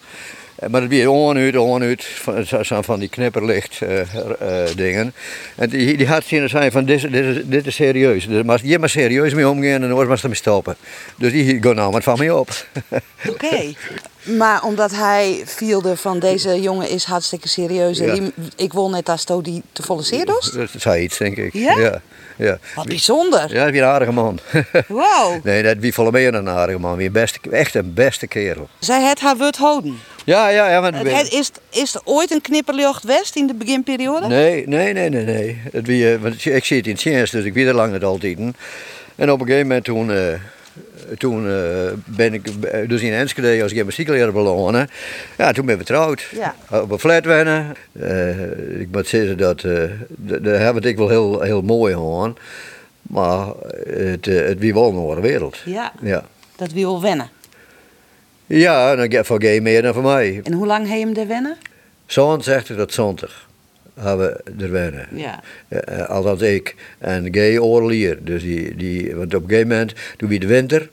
Eh, Maar het weer on uit, on uit, van, van die knipperlicht eh, eh, dingen. En die, die zijn van, dit, is- dit, is, dit is serieus. Dus maar je maar serieus mee omgaan en dan was ze mee stoppen. Dus die gaat nou met van mij op. Oké. Maar omdat hij vielde van deze jongen is hartstikke serieus. En Ja. die, ik wil net als die te volle zeerdos. Dat zei iets, denk ik. Ja? Ja, ja. Wat bijzonder. Ja, wie een aardige man. Wow. Nee, dat wie volle meer een aardige man. Wie een beste, echt een beste kerel. Zij het haar woord houden. Ja, ja, ja. Want, Het, het is, is er ooit een knipperlucht west in de beginperiode? nee, nee, nee, nee, nee. Het wie, eh, want ik zit in het dus ik weet er lang niet altijd. En op een gegeven moment toen, eh, toen eh, ben ik eh, dus in Enschede als gymnastiekleraar belonen. Ja, toen ben ik getrouwd. Ja. Op een flat wennen. Eh, ik moet zeggen dat, eh dat, dat heb ik wel heel, heel mooi gedaan. Maar het, eh, het wie wel een andere wereld. Ja, Ja. dat wil wennen. Ja, dan voor Gay meer dan voor mij. En hoe lang heb je hem er wennen? Zo'n zegt dat zondag hebben we er wennen. Ja. Eh, eh, althans ik. En Gay oorlier. Dus die, die, want op een gegeven moment, toen de winter.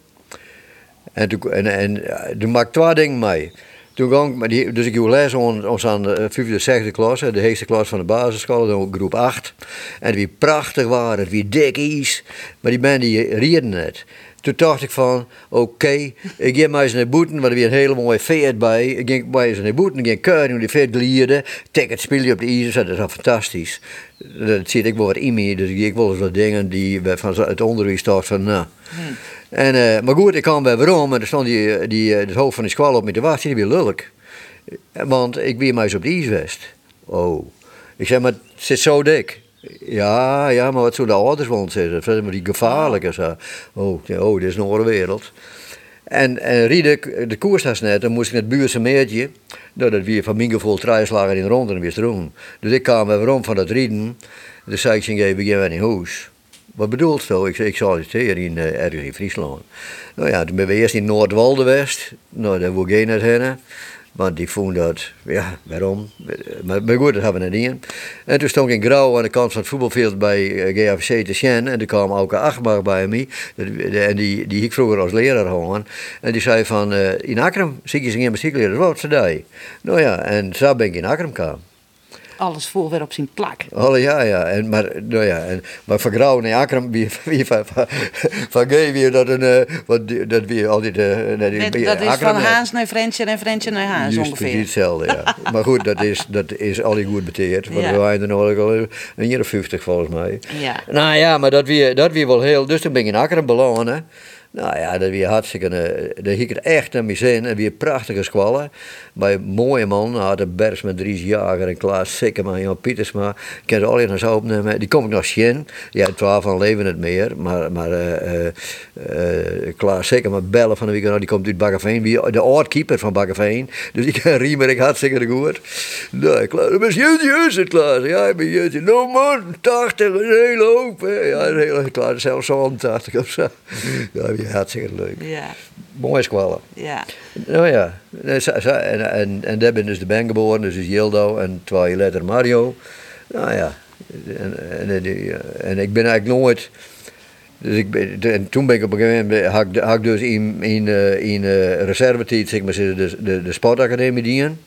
En toen, en, en, eh, toen maak ik twee dingen mee. Toen ging ik, dus ik ging les ons, aan de vijfde, zesde klas, de heegste klas van de basisschool, dan groep 8. En wie prachtig waren, wie dik is. Maar die mensen die rieden het. Toen dacht ik van, oké, ik ga maar eens naar boeten, want er weer een hele mooie veert bij. Ik ging maar eens naar boeten, ik ging keuren, die veert glierde. Tik het spelen op de ijzer, dat is al fantastisch. Dat zit ik wel wat in me, dus ik ging eens wat dingen die van het onderwijs dacht van, nou. En, eh, maar goed, ik kwam bij waarom en er stond die, die, eh, het hoofd van die squal op met de wacht, die weer lullig. Want ik weer maar eens op de ijswest. Oh. Ik zeg, maar het zit zo dik. Ja, ja, maar wat zou de ouders wel zeggen? Dat is maar die gevaarlijk en zo. Oh, oh, dit is een andere wereld. En, en rieden, de koers was net, dan moest ik naar het buurse meertje. Nou, dat weer van mijn gevoel drie slagen in de rond en weer erom. Dus ik kwam weer rond van dat rieden. Dus zei ik, ik begin in huis. Wat bedoelt zo? Ik zei, ik solliciteer in, eh, ergens in Friesland. Nou ja, toen ben we eerst in Noordwalde geweest. Nou, daar wil ik geen heen. Want die vond dat, ja, waarom? Maar, goed, dat hebben we niet. En toen stond ik in Grauw aan de kant van het voetbalveld bij eh, GFC te Sjen. En toen kwam ook een achtbaar bij me. En die, die ik vroeger als leraar hangen. En die zei van, eh, in Akram zie je ze geen muziekleraar. Wat zei hij? Nou ja, en zo ben ik in Akram gekomen. Alles vol weer op zijn plak. Oh ja, ja. En, maar, nou ja, en, maar van Grauw en Akram, wie, wie van, van, van Gay weer dat een, uh, wat, die- dat weer altijd... Uh, Dat, dat is van Haans naar Frentje en Frentje naar Haans ongeveer. precies hetzelfde, ja. maar goed, dat is, dat is al die goed beteerd. Want Ja. we waren er nog al een jaar of 50 volgens mij. Ja. Nou ja, maar dat weer, dat weer wel heel... Dus toen ben ik in Akkeren beland, hè. Nou ja, dat weer hartstikke... Daar hiek ik echt naar mijn zin. En weer prachtige squallen. Bij mooie man. Nou, de Bergs met Dries Jager en Klaas Sikkerman en Jan Pietersma. Ik kan ze al naar zo opnemen. Die kom ik nog zien. Ja, twaalf van leven het meer. Maar, maar eh, eh, Klaas Sikkerman bellen van de week. Nou, die komt uit Bakkeveen. De oud-keeper van Bakkeveen. Dus ik ken Riemer ik hartstikke goed. Nee, Klaas, dat is het Klaas? Ja, ik ben. Nou man, 80 is een hele hoop. Ja, hele Klaas, zelfs zo'n 80 of zo. Ja, die hartstikke leuk. Ja, Mooi squallen. ja. Nou ja, en, en, en, en daar ben dus de ben geboren, dus is Yildo en twee jaar later Mario. Nou ja, en, en, en, die- en ik ben eigenlijk nooit. Dus ik ben, en toen ben ik op een gegeven moment, had ik, had ik dus in, in, eh, in eh, reservetijd, zeg maar, de, de, de sportacademie dienen.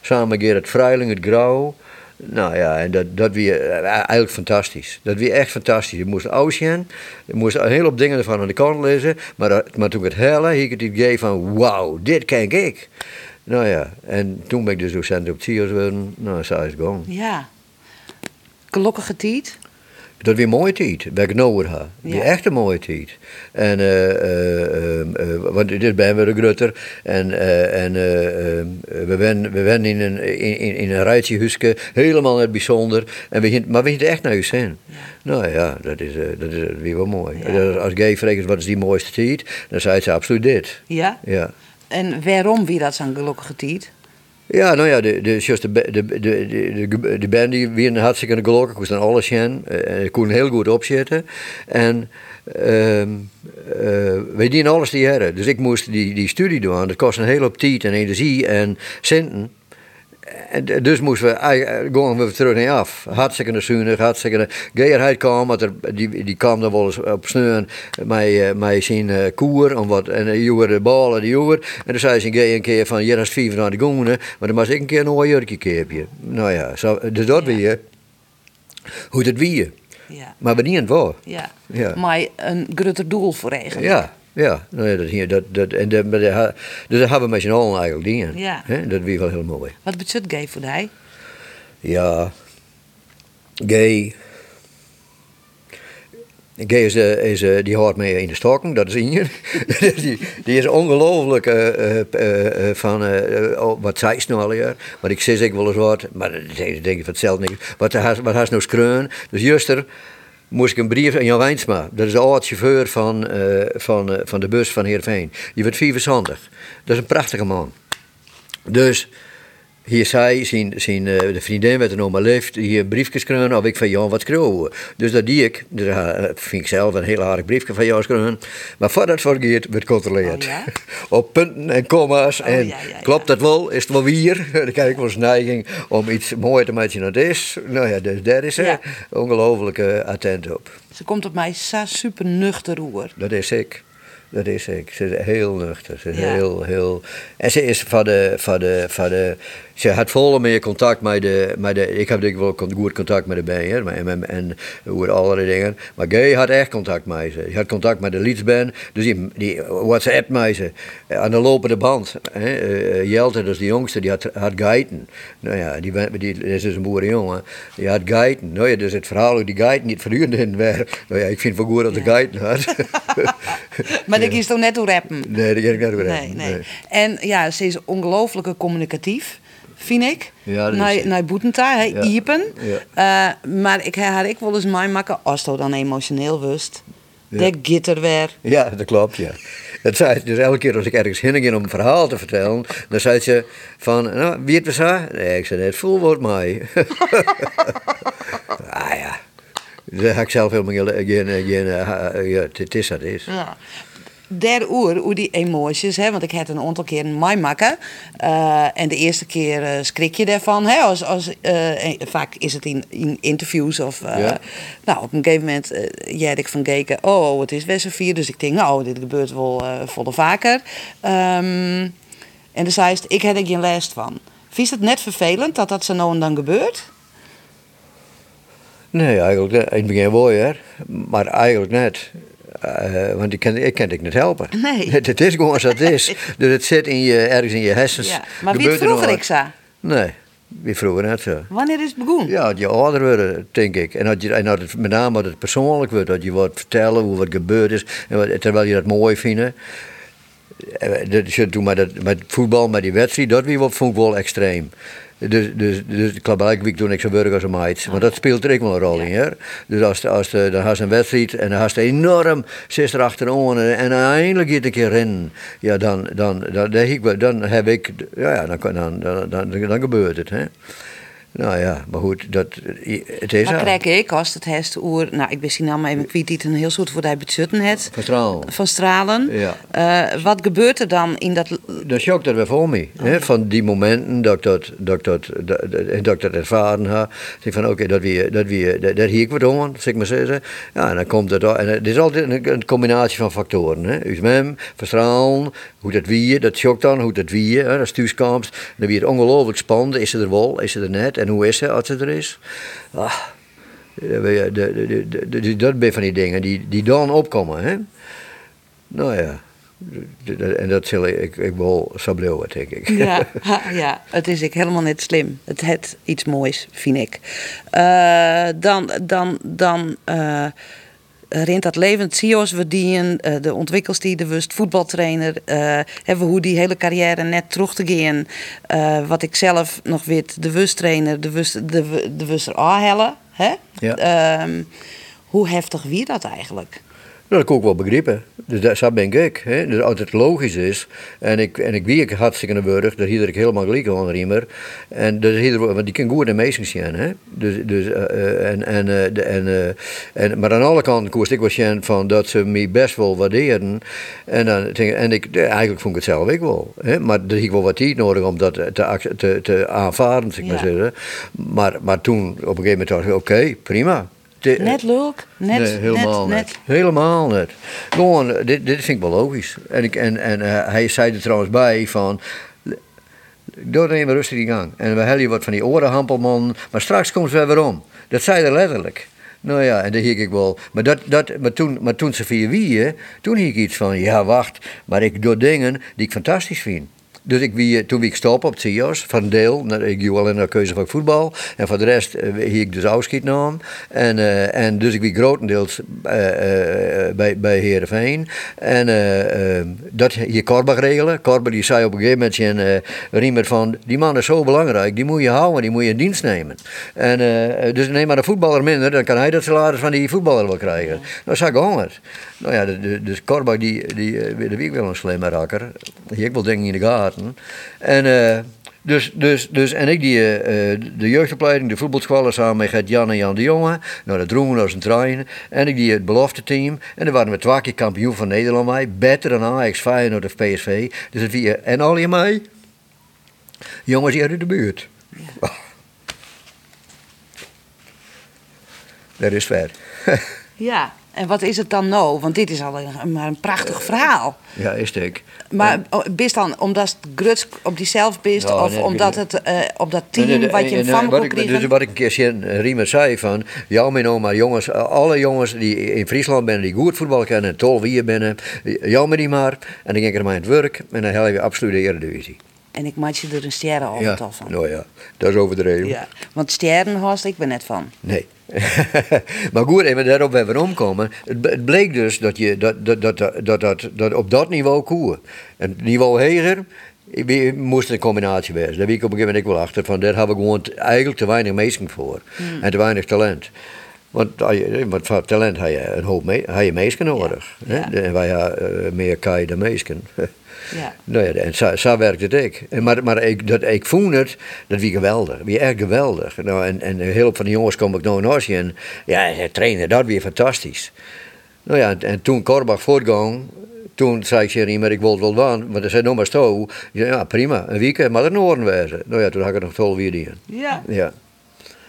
Samen met Gerrit Vrijling, het Grauw. Nou ja, en dat, dat weer eh, eigenlijk fantastisch. Dat weer echt fantastisch. Je moest ocean, je moest een hele hoop dingen ervan aan de kant lezen. Maar, dat- maar toen het hele, hiek ik het idee van, wauw, dit ken ik. Nou ja, en toen ben ik dus docent op TIOS geworden. Nou, zo is gewoon. Ja. Gelukkige tijd. Dat weer mooie tijd, waar ik weer ga. Weer Ja. echt een mooie tijd. En, eh, want dit ben we de grutter. En, eh, en we zijn we zijn in een, in, in- een rijtjehuisje, helemaal net bijzonder. En we gingen, maar we gingen echt naar huis heen. Nou ja, dat is, dat is weer wel mooi. Ja. Als gay vraagt wat is die mooiste tijd, dan zei ze absoluut dit. Ja. Ja. En waarom wie dat zo'n gelukkige tijd? Ja, nou ja, de, de, de, de, de, de, de, band die weer hartstikke gelukkig. Ik moest dan alles zien. Eh, Ik kon heel goed opzetten. En eh wij dienen alles die hebben. Dus ik moest die, die studie doen. Dat kost een hele hoop tijd en energie en centen. En dus moesten we eigenlijk gewoon weer terug naar af. Hartstikke zuinig, hartstikke geerheid kwam, want er, die, die kwam dan wel eens op sneun met, eh, met zijn eh, koer en wat en joer de ballen die joer. En dan zei ze een keer van hier is vier naar de goenen, maar dan was ik een keer een jurkje keepje. Nou ja, zo, dus dat weer. Hoe het wie. Ja. Maar we niet het waar. Ja. Ja. Maar een groter doel voor eigenlijk. Ja, ja. Nou ja dat hier, dat, dat, en maar de, dus dat hebben we met z'n allen eigenlijk dingen. Ja. Hè, Dat weer wel heel mooi. Wat betekent gay voor hij? Ja, gay. Gay is, eh, is, eh, die hoort mee in de stokken, dat is Inge. die, die is ongelooflijk eh, eh, eh, van, eh, oh, wat zei ze nou alweer? Maar ik zeg ik wel eens wat, maar dat denk ik van hetzelfde niet. Wat has, wat has nou skreun? Dus juster moest ik een brief aan Jan Wijnsma. Dat is de oud chauffeur van, eh, van, eh, van de bus van Heerenveen. Die werd 75. Dat is een prachtige man. Dus hier zei zijn, zijn, eh, de vriendin met een oma leeft, hier een briefje schreven of ik van Jan wat schreeuwen. Dus dat die ik, dus dat vind ik zelf een heel aardig briefje van Jan schreven. Maar voordat het vergeet, werd gecontroleerd. Oh ja? Op punten en komma's. Oh, en ja, ja, ja. klopt dat wel? Is het wel weer? Dan krijg ik wel eens neiging om iets mooier te maken dan is. Nou ja, dus daar is ze ongelooflijk eh, attent op. Ze komt op mij zo super nuchter roer. Dat is ik. Dat is ik. Ze is heel nuchter. Ze is Ja. heel, heel... En ze is van de, van de, van de... Ze had volle meer contact met de... Met de ik heb denk ik wel goed contact met de bijen. En, en, en over allerlei dingen. Maar Gay had echt contact met ze. Die had contact met de leadsband. Dus die, die WhatsApp met ze. Aan de lopende band. Hè. Eh, Jelte, dat is de jongste, die had, had guiden. Nou ja, die, die, dat is dus een boerenjongen. Die had guiden. Nou ja, dus het verhaal hoe die guiden niet voortdurend in waren. Nou ja, ik vind het wel goed dat de Ja. guiden had. Maar ik is toch net hoe rappen? Nee, dat kan ik niet over Nee, nee. En ja, ze is ongelooflijk communicatief, vind ik. Ja, is naar, naar Boetenta, Ja. Iepen. Eh, maar ik haar ik wel eens mij maken als het dan emotioneel wust. Ja. Dat gitter weer. Ja, dat klopt, ja. Dat zei ze dus elke keer als ik ergens heen ging om een verhaal te vertellen, dan zei ze van, nou, wie het was haar? Nee, ik zei, het voel wordt mij. ah ja, daar heb ik zelf helemaal geen, eh, ja, het is is. Ja. Der oer, hoe die emoties, hè, want ik heb een aantal keer mij maken. Eh, en de eerste keer eh, schrik je daarvan. Hè, als, als, eh, en vaak is het in, in interviews of... Ja. Nou, op een gegeven moment jij ik van gekeken, oh, het is Westervier. Dus ik denk, nou, dit gebeurt wel volle vaker. Ehm, en dan zei ze, ik heb er geen last van. Vies het net vervelend dat dat zo nou en dan gebeurt? Nee, eigenlijk niet. In het begin wel, hè. Maar eigenlijk net. Uh, want ik kan, ik kan het niet helpen. Nee. Het, is gewoon zoals het is. dus het zit in je, ergens in je hersens. Ja. Maar wie vroeger ik zo? Nee, wie vroeger net zo. Wanneer is het begonnen? Ja, dat je ouder wordt, denk ik. En dat, je, en dat het met name dat het persoonlijk wordt. Dat je wat vertellen hoe wat gebeurd is. En wat, terwijl je dat mooi vindt. Dat, toen met, dat, met voetbal, met die wedstrijd, dat wie vond ik wel extreem. Dus, dus, dus ik week toen ik zo werk als een meid. Maar dat speelt er ook wel een rol in. Hè? Dus als, als de, dan had een wedstrijd en dan had enorm zes erachteraan en, en eindelijk een keer rennen. Ja, dan, dan, dan, dan, dan heb ik, ja, dan, dan, dan, dan, dan gebeurt het. Hè? Nou ja, maar goed, dat, het is Maar krijg ik als het heeft oer, nou ik wist niet nou maar even kwijt die het een heel soort voor die bezutten het. Van stralen. Van stralen. Ja. Uh, wat gebeurt er dan in dat... Dat shock dat weer voor me. Oh. Hè? Van die momenten dat ik dat, dat, ik dat, dat, dat, ik dat ervaren heb. Zeg van oké, okay, dat wie, dat wie, dat, dat hier ik wat aan, zeg ik maar zeggen. Ja, en dan komt het, en het is altijd een, een combinatie van factoren. Hè? USMM, verstralen, hoe dat wie, dat shock dan, hoe dat wie, hè? dat is thuiskomst. Dan wie het ongelooflijk spannend, is ze er wel, is ze er net. En hoe is ze als ze er is? Ah, dat ben van die dingen die, die dan opkomen. Hè? Nou ja. En dat zal ik, ik wel sableeuwen, denk ik. Ja, ja, het is ik helemaal niet slim. Het heeft iets moois, vind ik. Uh, dan dan, dan uh, rint dat levend CIO's verdienen, uh, de ontwikkelstier, de wust voetbaltrainer, hebben we hoe die hele carrière net terug te gaan. wat ik zelf nog weet, de wusttrainer, de wust, de, de wuster aanhellen. Hè? Ja. Um, hoe heftig wie dat eigenlijk? Nou, dat kan ik wel begrijpen. Dus dat, dat ben ik. Hè. Dus als het logisch is, en ik, en ik wie hartstikke burg, daar hier ik helemaal gelijk aan Riemer. En dus hier, want die kan goed meisjes zijn. Hè. Dus, dus, uh, en, en, uh, de, en, uh, en, maar aan alle kanten koest ik wel zien van dat ze me best wel waarderen. En, dan, en ik, eigenlijk vond ik het zelf ook wel. Hè. Maar er heb ik wel wat tijd nodig om dat te, te, te aanvaarden, zeg maar ja. Maar, maar toen op een gegeven moment dacht ik, oké, okay, prima. De, net leuk? Net, nee, helemaal net, net. Helemaal net. Gewoon, dit, dit vind ik wel logisch. En, ik, en, en uh, hij zei er trouwens bij van... Doe er even rustig in gang. En we hebben je wat van die orenhampelman. Maar straks komt ze weer om. Dat zei hij letterlijk. Nou ja, en dat hiek ik wel. Maar, dat, dat, maar, toen, maar toen ze via wie, toen hiek ik iets van... Ja, wacht, maar ik doe dingen die ik fantastisch vind. Dus ik wie, toen ik stop op het CIO's, van deel, ik doe alleen naar keuze van voetbal. En voor de rest uh, hier ik dus afschiet nam. En, uh, en dus ik wie grotendeels uh, bij, bij Heerenveen. En dat hier Korbach regelen. Korbach die zei op een gegeven moment in Riemer van, die man is zo belangrijk, die moet je houden, die moet je in dienst nemen. En dus neem maar de voetballer minder, dan kan hij dat salaris van die voetballer wel krijgen. Nou, zo gewoon het. Nou ja, dus Korbach die, die, die, die wel een slimme rakker. Ik wel dingen in de En, uh, dus, dus, dus, en ik die, uh, de jeugdopleiding, de voetbalscholen samen met Jan en Jan de Jonge. Nou, dat droegen we als een trein. En ik die het belofte team. En dan waren we twee keer kampioen van Nederland mee. Beter dan Ajax, Feyenoord of PSV. Dus het wie, en al je mij? Jongens hier uit de buurt. Ja. Dat is ver. ja. En wat is het dan nou? Want dit is al een, maar een prachtig verhaal. Ja, is het ook. Maar bist dan omdat het gruts op die zelf bist, ja, of nee, omdat het uh, op dat team nee, nee, wat je van kon krijgen? Dus wat ik een keer Riemer zei van, ja mijn oma, jongens, alle jongens die in Friesland zijn, die goed voetbal kennen, tol wie je bent, jou met die maar. En dan ging ik er maar in het werk en dan hel je absoluut de Eredivisie. En ik maak je er een sterren al ja, van. Nou ja, dat is overdreven. Ja, want sterren ik ben net van. Nee. maar goed, even daarop weer omkomen. Het, bleek dus dat, je, dat, dat, dat, dat, dat, dat op dat niveau koeren. En niveau heger moest een combinatie wezen. Daar ben ik op een gegeven moment wel achter. Van, daar hebben we gewoon eigenlijk te weinig mensen voor. Hmm. En te weinig talent. Want, want voor talent heb je een hoop me, heb je nodig. Ja. Ja. En wij hebben uh, meer kai dan mensen. Ja. Nou ja, en zo, zo werkt het ik. En maar maar ik, dat, ik voel het, dat wie geweldig. Wie echt geweldig. Nou, en, en heel veel van de jongens kom ik nou naar en ja, trainen, dat weer fantastisch. Nou ja, en, en toen Korbach voortgang, toen zei ik tegen maar ik wil het wel doen, want hij zei nog maar zo. Ja, prima, een weekend, maar er Noorden wezen. Nou ja, toen had ik nog tol weer in. Ja. ja.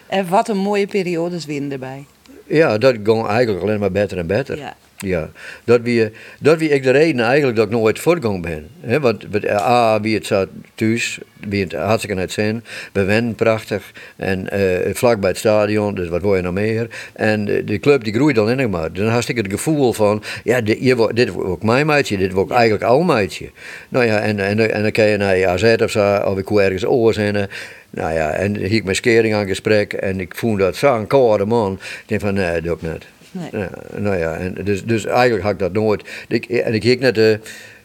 En wat een mooie periodes winnen erbij. Ja, dat ging eigenlijk alleen maar beter en beter. Ja. Ja, dat wie, dat wie ik de reden eigenlijk dat ik nooit voortgang ben. He, want A, wie het zat thuis, het hartstikke net zin. We wennen prachtig. En uh, vlak bij het stadion, dus wat wil je nog meer? En de, de club die groeit dan in maar. Dan had ik het gevoel van, ja, dit, hier, dit wordt ook mijn meidje, dit wordt eigenlijk al meidje. Nou ja, en, en, en dan kan je naar AZ of zo, of ik ergens oorzinnen. Nou ja, en hier ik met Skering aan gesprek en ik voelde dat zo'n koude man. Ik denk van, nee, dat doe ik niet. Nee. nou ja, en dus, dus eigenlijk had ik dat nooit. Ik, en ik net de,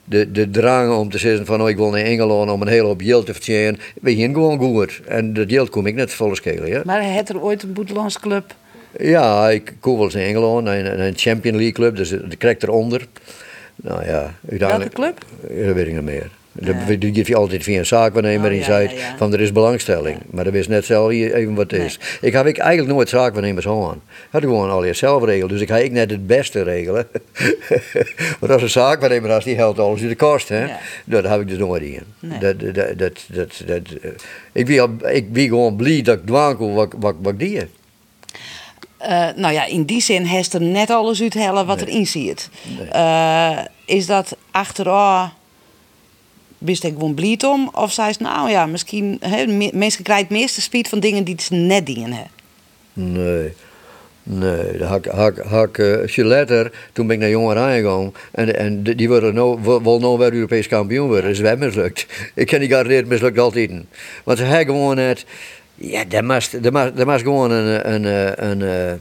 de, de drang om te zeggen van oh, ik wil naar Engeland om een hele hoop geld te verdienen. We gingen gewoon goed. En dat geld kom ik net volle schelen. Ja. Maar had er ooit een buitenlandse club? Ja, ik kom wel eens in Engeland, een, een Champion League club, dus de krijgt eronder. Nou ja, uiteindelijk. Welke club? Dat weet ik niet meer. Ja. Die geef je altijd via een zaakwaarnemer oh, in zei van er is belangstelling. Maar dat wist net zelf even wat het is. Ik heb ik eigenlijk nooit zaakwaarnemers aan. Had ik gewoon al zelf regelen. Dus ik ga ik net het beste regelen. maar als een zaakwaarnemer als die helpt alles in de kost. Hè? Dat heb ik dus nooit in. Dat, dat, dat, dat, dat, eh, ik, ben, ik ben gewoon blij dat ik dwankel wat, wat, wat die uh, nou ja, in die zin heeft er net alles uithellen wat nee. erin zit. Uh, is dat achteraf wist ik gewoon blied om? Of zei ze, nou ja, misschien, hè, mensen krijgen het meeste speed van dingen die ze net dienen. Hè? Nee. Nee, hak, hak, hak uh, toen ben ik naar Jongeren gegaan. En, en die worden nou, wil nou weer Europees kampioen worden. Is wel mislukt. Ik ken die garandeerd mislukt altijd. Want ze hebben gewoon het. Ja, dat moest, gewoon een, een, een, een, eh,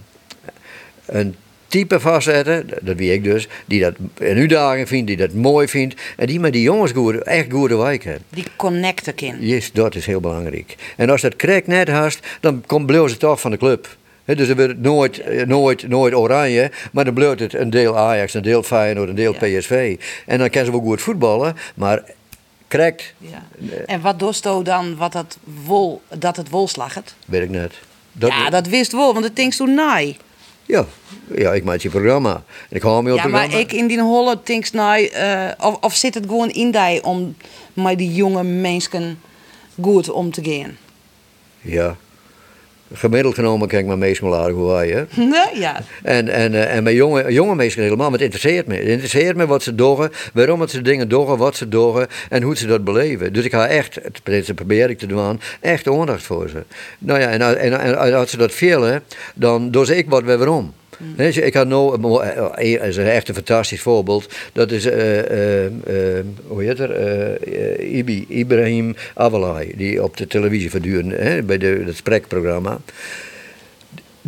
een type vastzetten, dat wie ik dus, die dat een uitdaging vindt, die dat mooi vindt en die met die jongens goed, echt goede wijk hebben. Die connecten in. Yes, dat is heel belangrijk. En als dat krijgt net hast, dan komt bloos het toch van de club. dus er wordt nooit, eh, nooit, nooit oranje, maar dan blijft het een deel Ajax, een deel Feyenoord, een deel PSV. En dan kunnen ze wel goed voetballen, maar krijgt. Ja. En wat dosto dan wat dat, wol, dat het wol slagget? Weet ik net. Dat ja, dat wist wel, want het ding toen naai. Ja, ja ik maak je programma. ik hou me op ja, maar ik in die holle tinks nou, uh, of, of zit het gewoon in die om met die jonge mensen goed om te gaan? Ja, gemiddeld genomen kijk mijn meestal aardig hoe wij, hè? Nee, ja. En, en, uh, en mijn jonge, jonge helemaal, maar het interesseert me. Het interesseert me wat ze doen, waarom ze dingen doen, wat ze doen en hoe ze dat beleven. Dus ik ga echt, het probeer ik te doen, echt aandacht voor ze. Nou ja, en, en, en als ze dat willen, dan doe ik wat weer waarom. Ik had nou, uh, is een echt een fantastisch voorbeeld. Dat is, uh, hoe heet er? Ibi, Ibrahim Avalai, die op de televisie voortdurend, bij de, het spreekprogramma.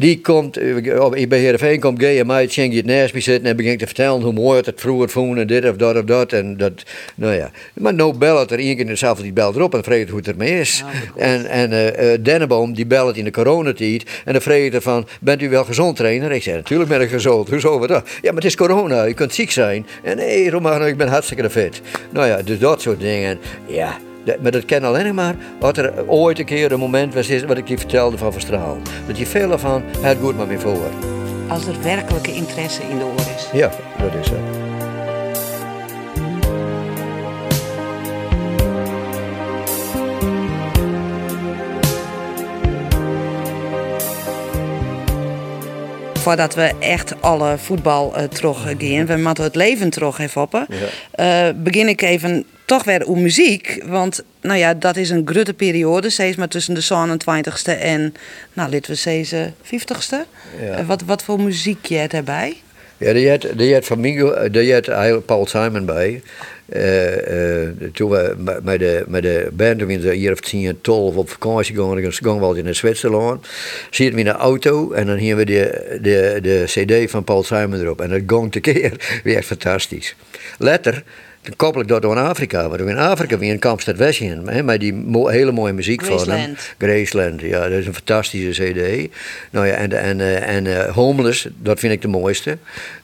Die komt, eh, bij Heerenveen komt Gay en mij, je het naast me zitten en begint te vertellen hoe mooi het, het vroeger voelde en dit of dat of dat. En dat nou ja. Maar nou belt er één keer dezelfde die belt erop en vraagt hoe het ermee is. en en uh, Denneboom die belt in de coronatijd en dan vraagt er van, bent u wel gezond trainer? Ik zeg, natuurlijk ben ik gezond. Hoezo wat dat? Ja, maar het is corona, je kunt ziek zijn. En nee, Romano, ik ben hartstikke fit. Nou ja, dus dat soort dingen. Ja maar dat ken alleen maar wat er ooit een keer een moment was, wat ik je vertelde van Verstraal. Dat je veel van het goed maar meer voor. Als er werkelijke interesse in de oor is. Ja, dat is zo. voordat we echt alle voetbal uh, terug gaan, we moeten het leven terug even op. Ja. Uh, begin ik even toch weer om muziek. Want nou ja, dat is een grote periode, steeds maar tussen de 27ste en, nou, laten we zeggen, 50ste. Ja. Wat, wat voor muziek je erbij? Ja, die had, die had van Mingo, die had Paul Simon bij. Uh, uh, toen we met de, met de band, toen we hier of 10, 12 op vakantie gingen, dan gingen we in Zwitserland. Zitten we in de auto en dan hier we de, de, de cd van Paul Simon erop. En dat ging keer weer fantastisch. Letter dan koppel ik dat door Afrika. Want in Afrika weer een Kampstad Westjen. Met die hele mooie muziek van hem. Graceland. Ja, dat is een fantastische cd. Nou ja, en, en, eh, en uh, Homeless, dat vind ik de mooiste.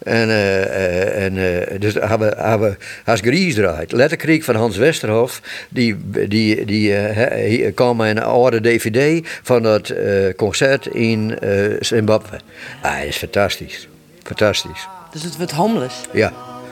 En, uh, en dus hebben we, hebben als Gries draait. Letterkrieg van Hans Westerhof. Die, die, die uh, kwam een oude dvd van dat concert in Zimbabwe. Ah, dat is fantastisch. Fantastisch. Dus het wordt Homeless? Ja.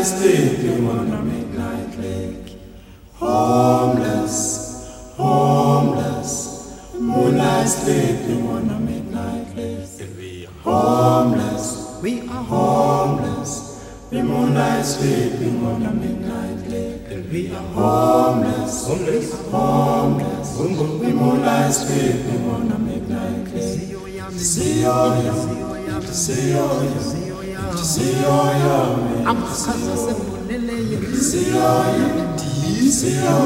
I sleep, you wanna midnight lake. Homeless, homeless. Moonlight sleep, you wanna midnight lake. Homeless, we are homeless. We moonlight sleep, you wanna midnight lake. And we are homeless, homeless, homeless. We moonlight sleep, you wanna midnight lake. See you, see you, see you, see you, see you amsazasembuleleyo ndiyo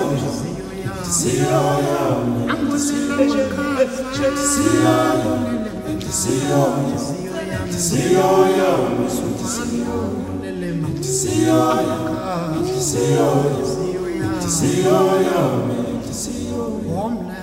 angusilamakhaaulelema womna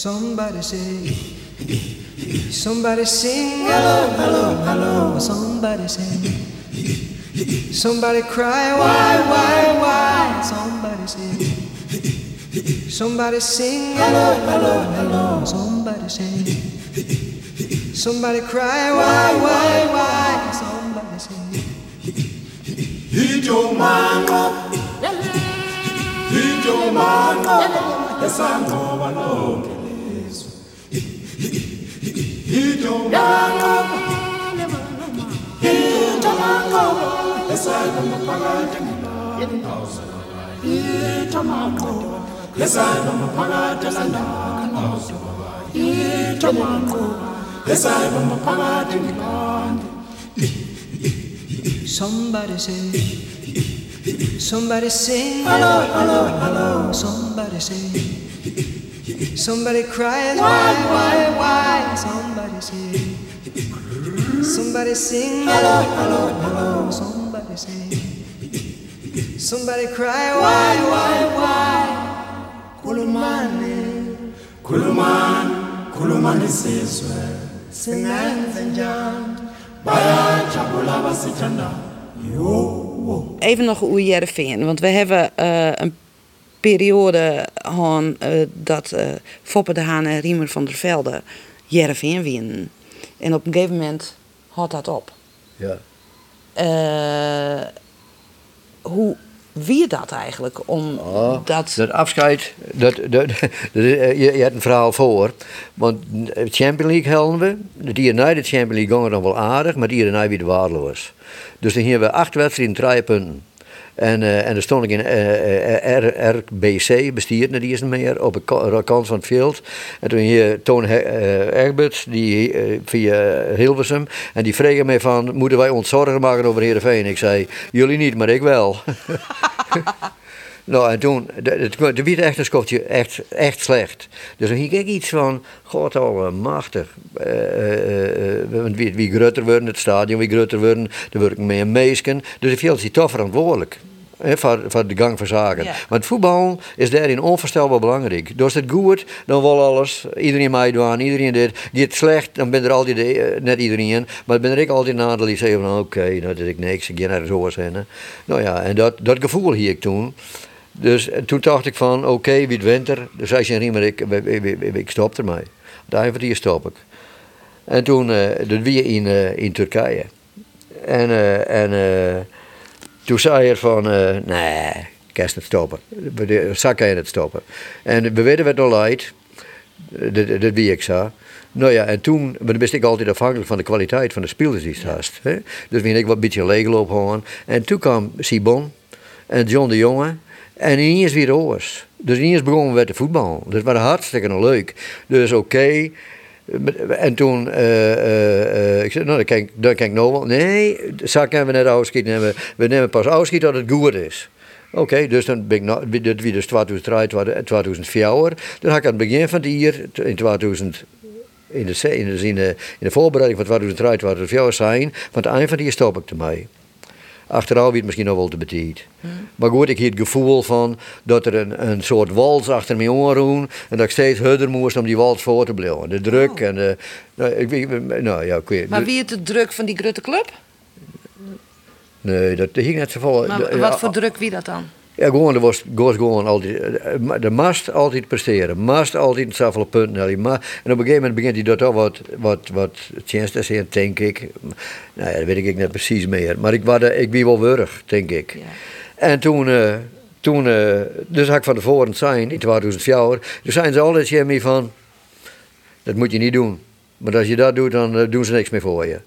Somebody say, somebody sing, hello, hello, hello. Somebody say, somebody cry, why, why, why? Somebody say, somebody sing, hello, hello, hello. Somebody say, somebody cry, why, why, why? Somebody say. Hito mango, hito mango, esangoba lonke lizwe. He don't know. He don't know. Lesana maphakathi ngendaba. He don't know. Lesana maphakathi ngendaba. He don't know. Lesana maphakathi ngendaba. Somebody say. Somebody say. Hello, hello, hello. Somebody say. Somebody cries, why, why, why? Somebody say, somebody sing, hello, hello, hello. Somebody say, somebody cry, why, why, why? Kulumani, Khulumani, khulumani sizwe, singenze njani? bayajabula abasithandayo. Yo, Even nog hoe Jereveen, want we hebben eh, een periode gehad eh, dat eh, Foppe de Haan en Riemer van der Velde Jereveen winnen. En op een gegeven moment houdt dat op. Ja. Eh, hoe wie dat eigenlijk om Oh, dat... dat afscheid, dat, dat, dat- je, je hebt een verhaal voor. Want de Champions League helden we. De dier na de Champions League gingen dan wel aardig, maar die hierna weer waardeloos. Dus dan hebben we acht wedstrijden, drie punten. En, eh, en dan stond ik in eh, R- RBC, bestuurde die is meer, op ka- kant van het veld. En toen hier Toon Egbert, die via Hilversum, en die vregen mij van, moeten wij ons zorgen maken over Heerenveen? Ik zei, jullie niet, maar ik wel. Nou, en toen, de- werd echt een echt, echt slecht. Dus dan ging ik iets van, god allemachtig. eh, want wie, wie groter worden, het stadion, wie groter worden, word ik meer meesken. Dus ik viel zich toch verantwoordelijk. Voor de gang van zaken. Ja. Want voetbal is daarin onvoorstelbaar belangrijk. Doet het goed, dan wil alles. Iedereen meedoen, iedereen dit. Gaat het slecht, dan ben er altijd, eh, net iedereen. Maar ben er ik altijd een aantal die zeggen van oké, nou dat ik niks, ik ga naar zo zijn. hè. Nou ja, en dat, dat gevoel hier ik toen. Dus eh, toen dacht ik van, oké, wie het winter. Dus zei je niet meer, ik, ik, ik, ik, stop ermee. Daar hier stop ik. En toen, eh dat weer in, in Turkije. En, eh, en eh, toen zei hij van, eh, nee, ik kan het stoppen. Zak kan je het stoppen. En we weten wat al uit. Dat, dat wie ik zei. Nou ja, en toen maar dan wist ik altijd afhankelijk van de kwaliteit van de spelers die het Hè? Dus ben ik wat een beetje leegloop gewoon. En toen kwam Sibon en John de Jonge. En ineens weer oors. Dus ineens begonnen we te voetballen. Dus het was hartstikke leuk. Dus oké. En toen, eh, eh, ik zei, nou, dan kijk, kijk ik nou wel. Nee, zo kunnen we net afschieten. We, we nemen pas afschieten dat het goed is. Oké, dus dan ben ik dit wie dus 2003, 2004. Dan had ik aan het begin van het jaar, in 2000, in de, in de, in de, in de voorbereiding van 2003, 2004 zijn, van het eind van die stop ik ermee. Achteraf wie het misschien nog wel te betiet. Maar goed, ik heb het gevoel van dat er een, een soort wals achter me aanroen en dat ik steeds harder moest om die wals voor te blijven. De druk Oh. en de, nou, ik, weet- nou ja, ik weet, Maar wie het de druk van die grote club? nee, dat hing net zo vol. Maar wat voor druk wie dat dan? Ja, gewoon, er was, was gewoon altijd, eh, de mast altijd presteren, mast altijd zoveel punten. Maar, en op een gegeven moment begint hij dat toch wat, wat, wat chance te zijn, denk ik. Nou ja, dat weet ik niet precies meer. Maar ik, was, ik wie wel wurg, denk ik. Ja. En toen, eh, toen eh, dus had ik van tevoren zijn, in 2004, toen zijn ze altijd tegen van, dat moet je niet doen. Maar als je dat doet, dan doen ze niks meer voor je.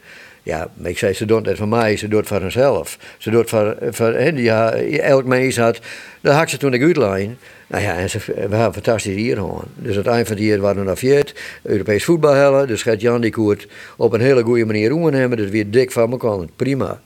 Ja, ik zei, ze doen het voor mij, ze doet het voor hunzelf. Ze doet het voor, voor ja, elk mens had, dat had ze toen ik uitlijn. Nou ja, en ze, we hebben fantastisch hier gewoon. Dus aan het eind van het jaar waren we naar Viet, Europees voetbal hellen. Dus Gert Jan die koert op een hele goede manier hebben. Dus weer dik van elkaar, prima.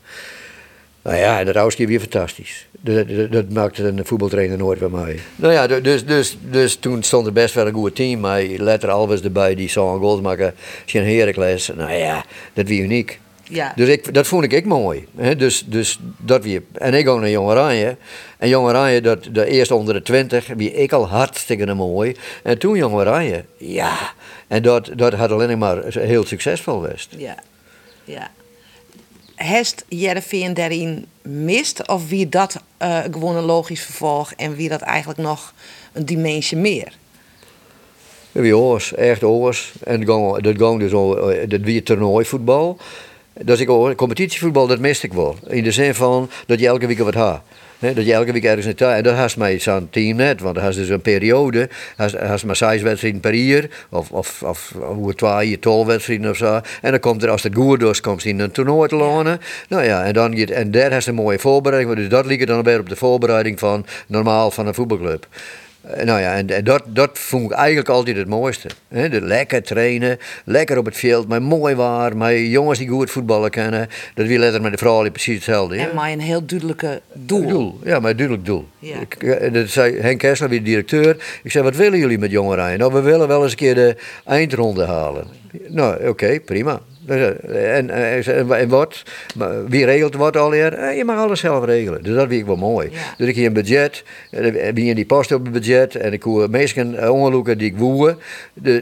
Nou ja, en dat oudste weer fantastisch. Dat, dat, dat maakte een voetbaltrainer nooit bij mij. Nou ja, du- dus, dus, dus toen stond er best wel een goed team. Maar letter Alves erbij, die zou een goals maken. Geen Heracles. Nou ja, dat was uniek. Ja. Dus ik, dat vond ik ik mooi. Hè? Dus, dus dat weer. En ik ook naar Jong Oranje. En Jong Oranje, dat, de eerste onder de twintig, wie ik al hartstikke mooi. En toen Jong Oranje, ja. En dat, dat had alleen maar heel succesvol geweest. Ja. ja. Hest Jereveen daarin mist? Of wie dat eh, gewoon een logisch vervolg en wie dat eigenlijk nog een dimensie meer? Wie oors, echt oors. En dat ging- dus eh, dat weer toernooivoetbal. Dus ik hoor, competitievoetbal, dat mist ik wel. In de zin van dat je elke week wat. Hè, dat je elke week ergens naartoe... En dat has mij zo'n team net. Want dan has dus een periode... Has maar zes wedstrijden per jaar. Of, of, of hoe het twee, twaalf wedstrijden of zo. En dan komt er, als het goed is, komt in een toernooi te lonen. Nou ja, en, dan, je- en daar has een mooie voorbereiding. Dus dat ligt dan weer op de voorbereiding van normaal van een voetbalclub. Eh, Nou ja, en, en dat, dat vond ik eigenlijk altijd het mooiste. de lekker trainen, lekker op het veld, maar mooi waar, maar jongens die goed voetballen kennen. Dat wil letter met de vrouwen precies hetzelfde. En maar een heel duidelijke doel. Doel, ja, maar duidelijk doel. Ja. Ik, dat zei Henk Kessler, weer de directeur. Ik zei, wat willen jullie met jongeren? Nou, we willen wel eens een keer de eindronde halen. Nou, oké, prima. Eh, En, eh, en, en wat? Wie regelt wat alweer? Eh, Je mag alles zelf regelen. Dus dat vind ik wel mooi. Ja. Dus ik heb een budget. En wie in die post op het budget. En ik hoor meesten ongelukken die ik woe.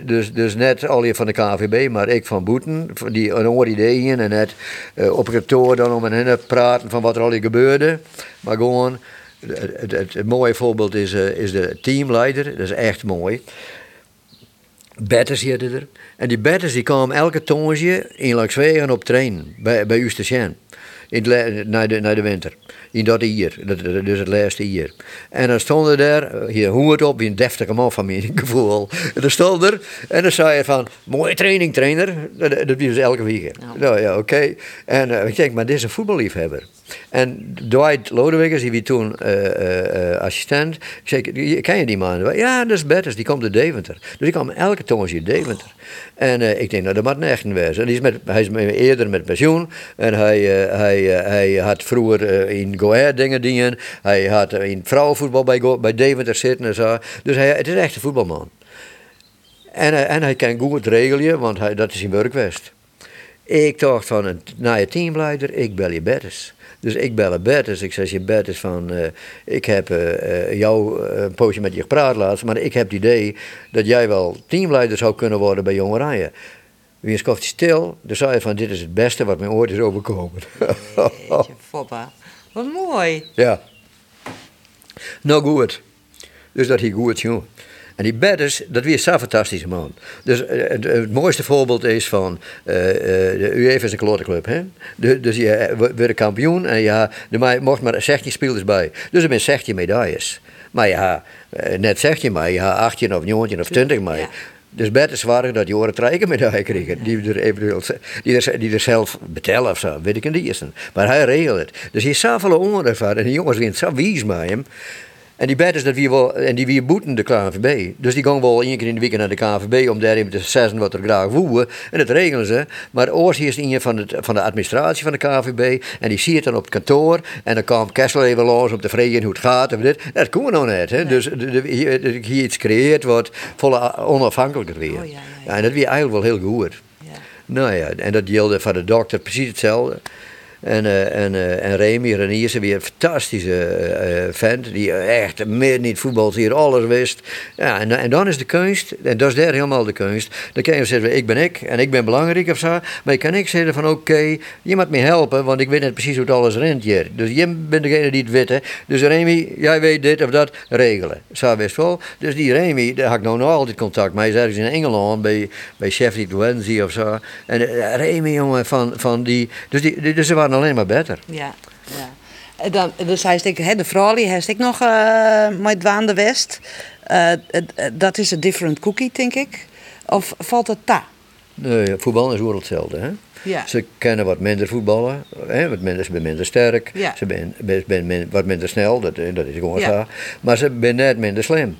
Dus, dus net al van de KVB, maar ik van Boeten. Die een oor ideeën. En net op kantoor dan om hen te praten van wat er al hier gebeurde. Maar gewoon, het, het, het, het mooie voorbeeld is, is de teamleider. Dat is echt mooi. Betters zitten er. En die betters die kwamen elke toontje in Lakswegen op trainen. Bij, bij naar, de, naar de winter. In dat dat- dus het laatste hier. En dan stonden daar, eh, hier hoe het op, wie een deftige man van mijn gevoel. En dan stond er, en dan zei hij van, mooie training trainer. Dat, dat was dus elke week. Nou ja, oké. En eh, ik denk, maar dit is een voetballiefhebber. En Dwight Lodewijk, die wie toen eh, eh, assistent. Ik zei, ken je die man? Ja, dat is Betters, die komt uit Deventer. Dus die kwam elke toontje uit Deventer. En ik denk, nou, dat moet een echte wezen. En die is met, hij is eerder met pensioen. En hij, hij, hij had vroeger in Go Ahead dingen dingen. Hij had in vrouwenvoetbal bij, bij Deventer zitten en zo. Dus hij, het is echt een voetbalman. En, en hij kan goed regelen, want hij, dat is in Burkwest. Ik dacht van, een, naar je teamleider, ik bel je Bertus. Dus ik bel Bertus. Ik zeg je Bertus van, eh, ik heb eh, jou een poosje met je gepraat laatst, maar ik heb het idee dat jij wel teamleider zou kunnen worden bij Jong Oranje. Wie is koffie stil, dan zei hij van, dit is het beste wat mij ooit is overkomen. Jeetje, foppa. Wat mooi. Ja. Nou goed. Dus dat hij goed jongen. En die Bedders, dat weer zo'n fantastische man. Dus eh, het, het mooiste voorbeeld is van, eh, de UEFA is een klote club, hè. De, dus je wordt kampioen en ja, er mocht maar 16 spelers bij. Dus er zijn 16 medailles. Maar ja, net 16 maar, ja, 18 of 19 of 20 maar. Ja. Dus beter zorgen dat die oren trekken met hij kregen. Die er, eventueel, die, er, die er zelf betalen of zo, weet ik niet. Maar hij regelt het. Dus hij is zoveel oren En die jongens zijn zo wies hem. En die betters dat wie wel, en die wie boeten de KNVB. Dus die gaan wel één keer in de week naar de KNVB om daar even te zeggen wat er graag woeien. En dat regelen ze. Maar oors is een van de, van de administratie van de KNVB. En die ziet het dan op het kantoor. En dan kwam Kessel even los om te vragen hoe het gaat. En dit. Dat kon nog net. Hè. Dus hier, hier iets creëert wat volle onafhankelijker weer. Oh, ja, ja, en dat weer eigenlijk wel heel goed. Nou ja, en dat deelde van de dokter precies hetzelfde. En, uh, en, uh, en Remy Renier is weer een fantastische uh, vent. Die echt meer niet voetbal hier alles wist. Ja, en, en dan is de kunst, en dat is daar helemaal de kunst. Dan kan je zeggen, ik ben ik en ik ben belangrijk of zo. Maar je kan ik zeggen van oké, je moet me helpen, want ik weet net precies hoe het alles rent hier. Dus je bent degene die het weet. Hè. Dus Remy, jij weet dit of dat regelen. Zo wist wel. Dus die Remy, daar heb ik nou nog altijd contact mee. Hij is ergens in Engeland bij, bij Sheffield Wednesday of zo. En Remy, jongen, van, van die. Dus, die, dus ze waren alleen maar beter. Ja, ja. En dan, dus hij zegt, de vrouw hij ik nog uh, met Waan de West. Uh, dat is een different cookie, denk ik. Of valt het ta? Nee, voetbal is wel hetzelfde. Hè? Ja. Ze kennen wat minder voetballen, hè? Wat minder, ze zijn minder sterk, ja. ze zijn wat minder snel, dat, dat is gewoon ja. zo. Maar ze zijn net minder slim.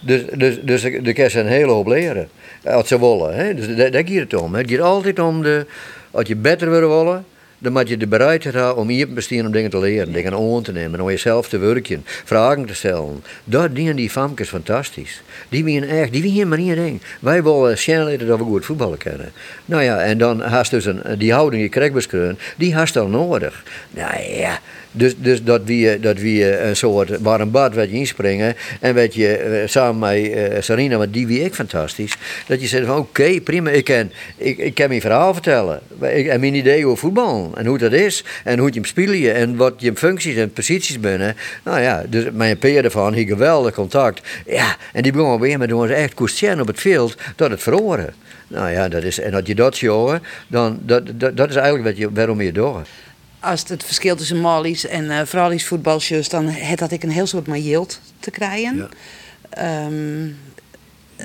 Dus, dus, dus de, kerst een hele hoop leren. Als ze willen. Hè? Dus daar, daar gaat het om. Hè? Het gaat altijd om de, als je beter wil willen, dan moet je de bereidheid hebben om hier te besteden om dingen te leren, dingen aan te nemen, om jezelf te werken, vragen te stellen. Dat dienen die famkes fantastisch. Die winnen echt, die winnen maar niet ding. Wij willen snel dat we goed voetballen kennen. Nou ja, en dan haast dus een, die houding die krijgt die haast al nodig. Nou ja, dus, dus dat we, dat we een soort warm bad werd je inspringen en werd je eh, samen met uh, Sarina, die wie ik fantastisch, dat je zegt van oké, prima, ik kan, ik, ik kan mijn verhaal vertellen. Ik heb mijn idee over voetbal en hoe dat is en hoe je hem spelen en wat je functies en posities binnen. Nou ja, dus mijn peer ervan, hier geweldig contact. Ja, en die begonnen weer met ons echt koestjen op het veld dat het verloren. Nou ja, dat is, en dat je dat jongen, dan dat, dat, dat is eigenlijk wat je, waarom je door als het verschil tussen Mali's en uh, vrouwelijks voetbalsjes, dan had ik een heel soort yield te krijgen. Ja. Um,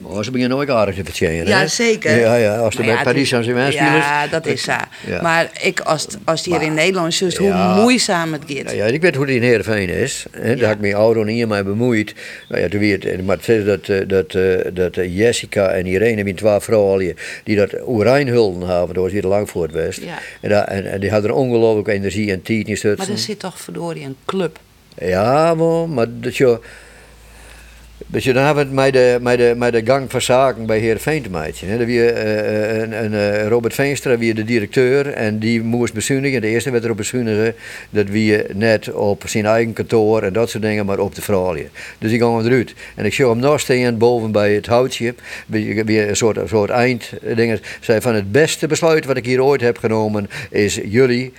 Oh, ze beginnen nooit aardig te vertellen. Ja, zeker. Ja, ja, als er nou bij Paris Saint-Germain spelen Ja, dat is zo. Ja. Maar ik, als, als hier in Nederland is, hoe moeizaam het gaat. Ja, ik weet hoe die in Heerenveen is. Hè. Daar heb ik mijn ouder niet mee bemoeid. Nou ja, toen maar het is dat, eh, dat, eh, dat, dat Jessica en Irene, die twee vrouwen, die dat Oerijnhulden hebben, dat was hier lang voor het West. Ja. En, dat, en, en, die hadden ongelooflijke energie en tijd in Maar er zit toch verdorie een club? Ja, maar, maar dat je... Dus dan hebben we met de, met de, met de gang van zaken bij Heer te maken. Dan wie, uh, een, een, uh, Robert Veenstra, wie de directeur, en die moest bezuinigen. De eerste werd erop bezuinigen dat wie net op zijn eigen kantoor en dat soort dingen, maar op de vrouwen. Dus die gaan eruit. En ik zie hem nog staan boven bij het houtje, wie een soort, een soort einddingen. Zei van het beste besluit wat ik hier ooit heb genomen is jullie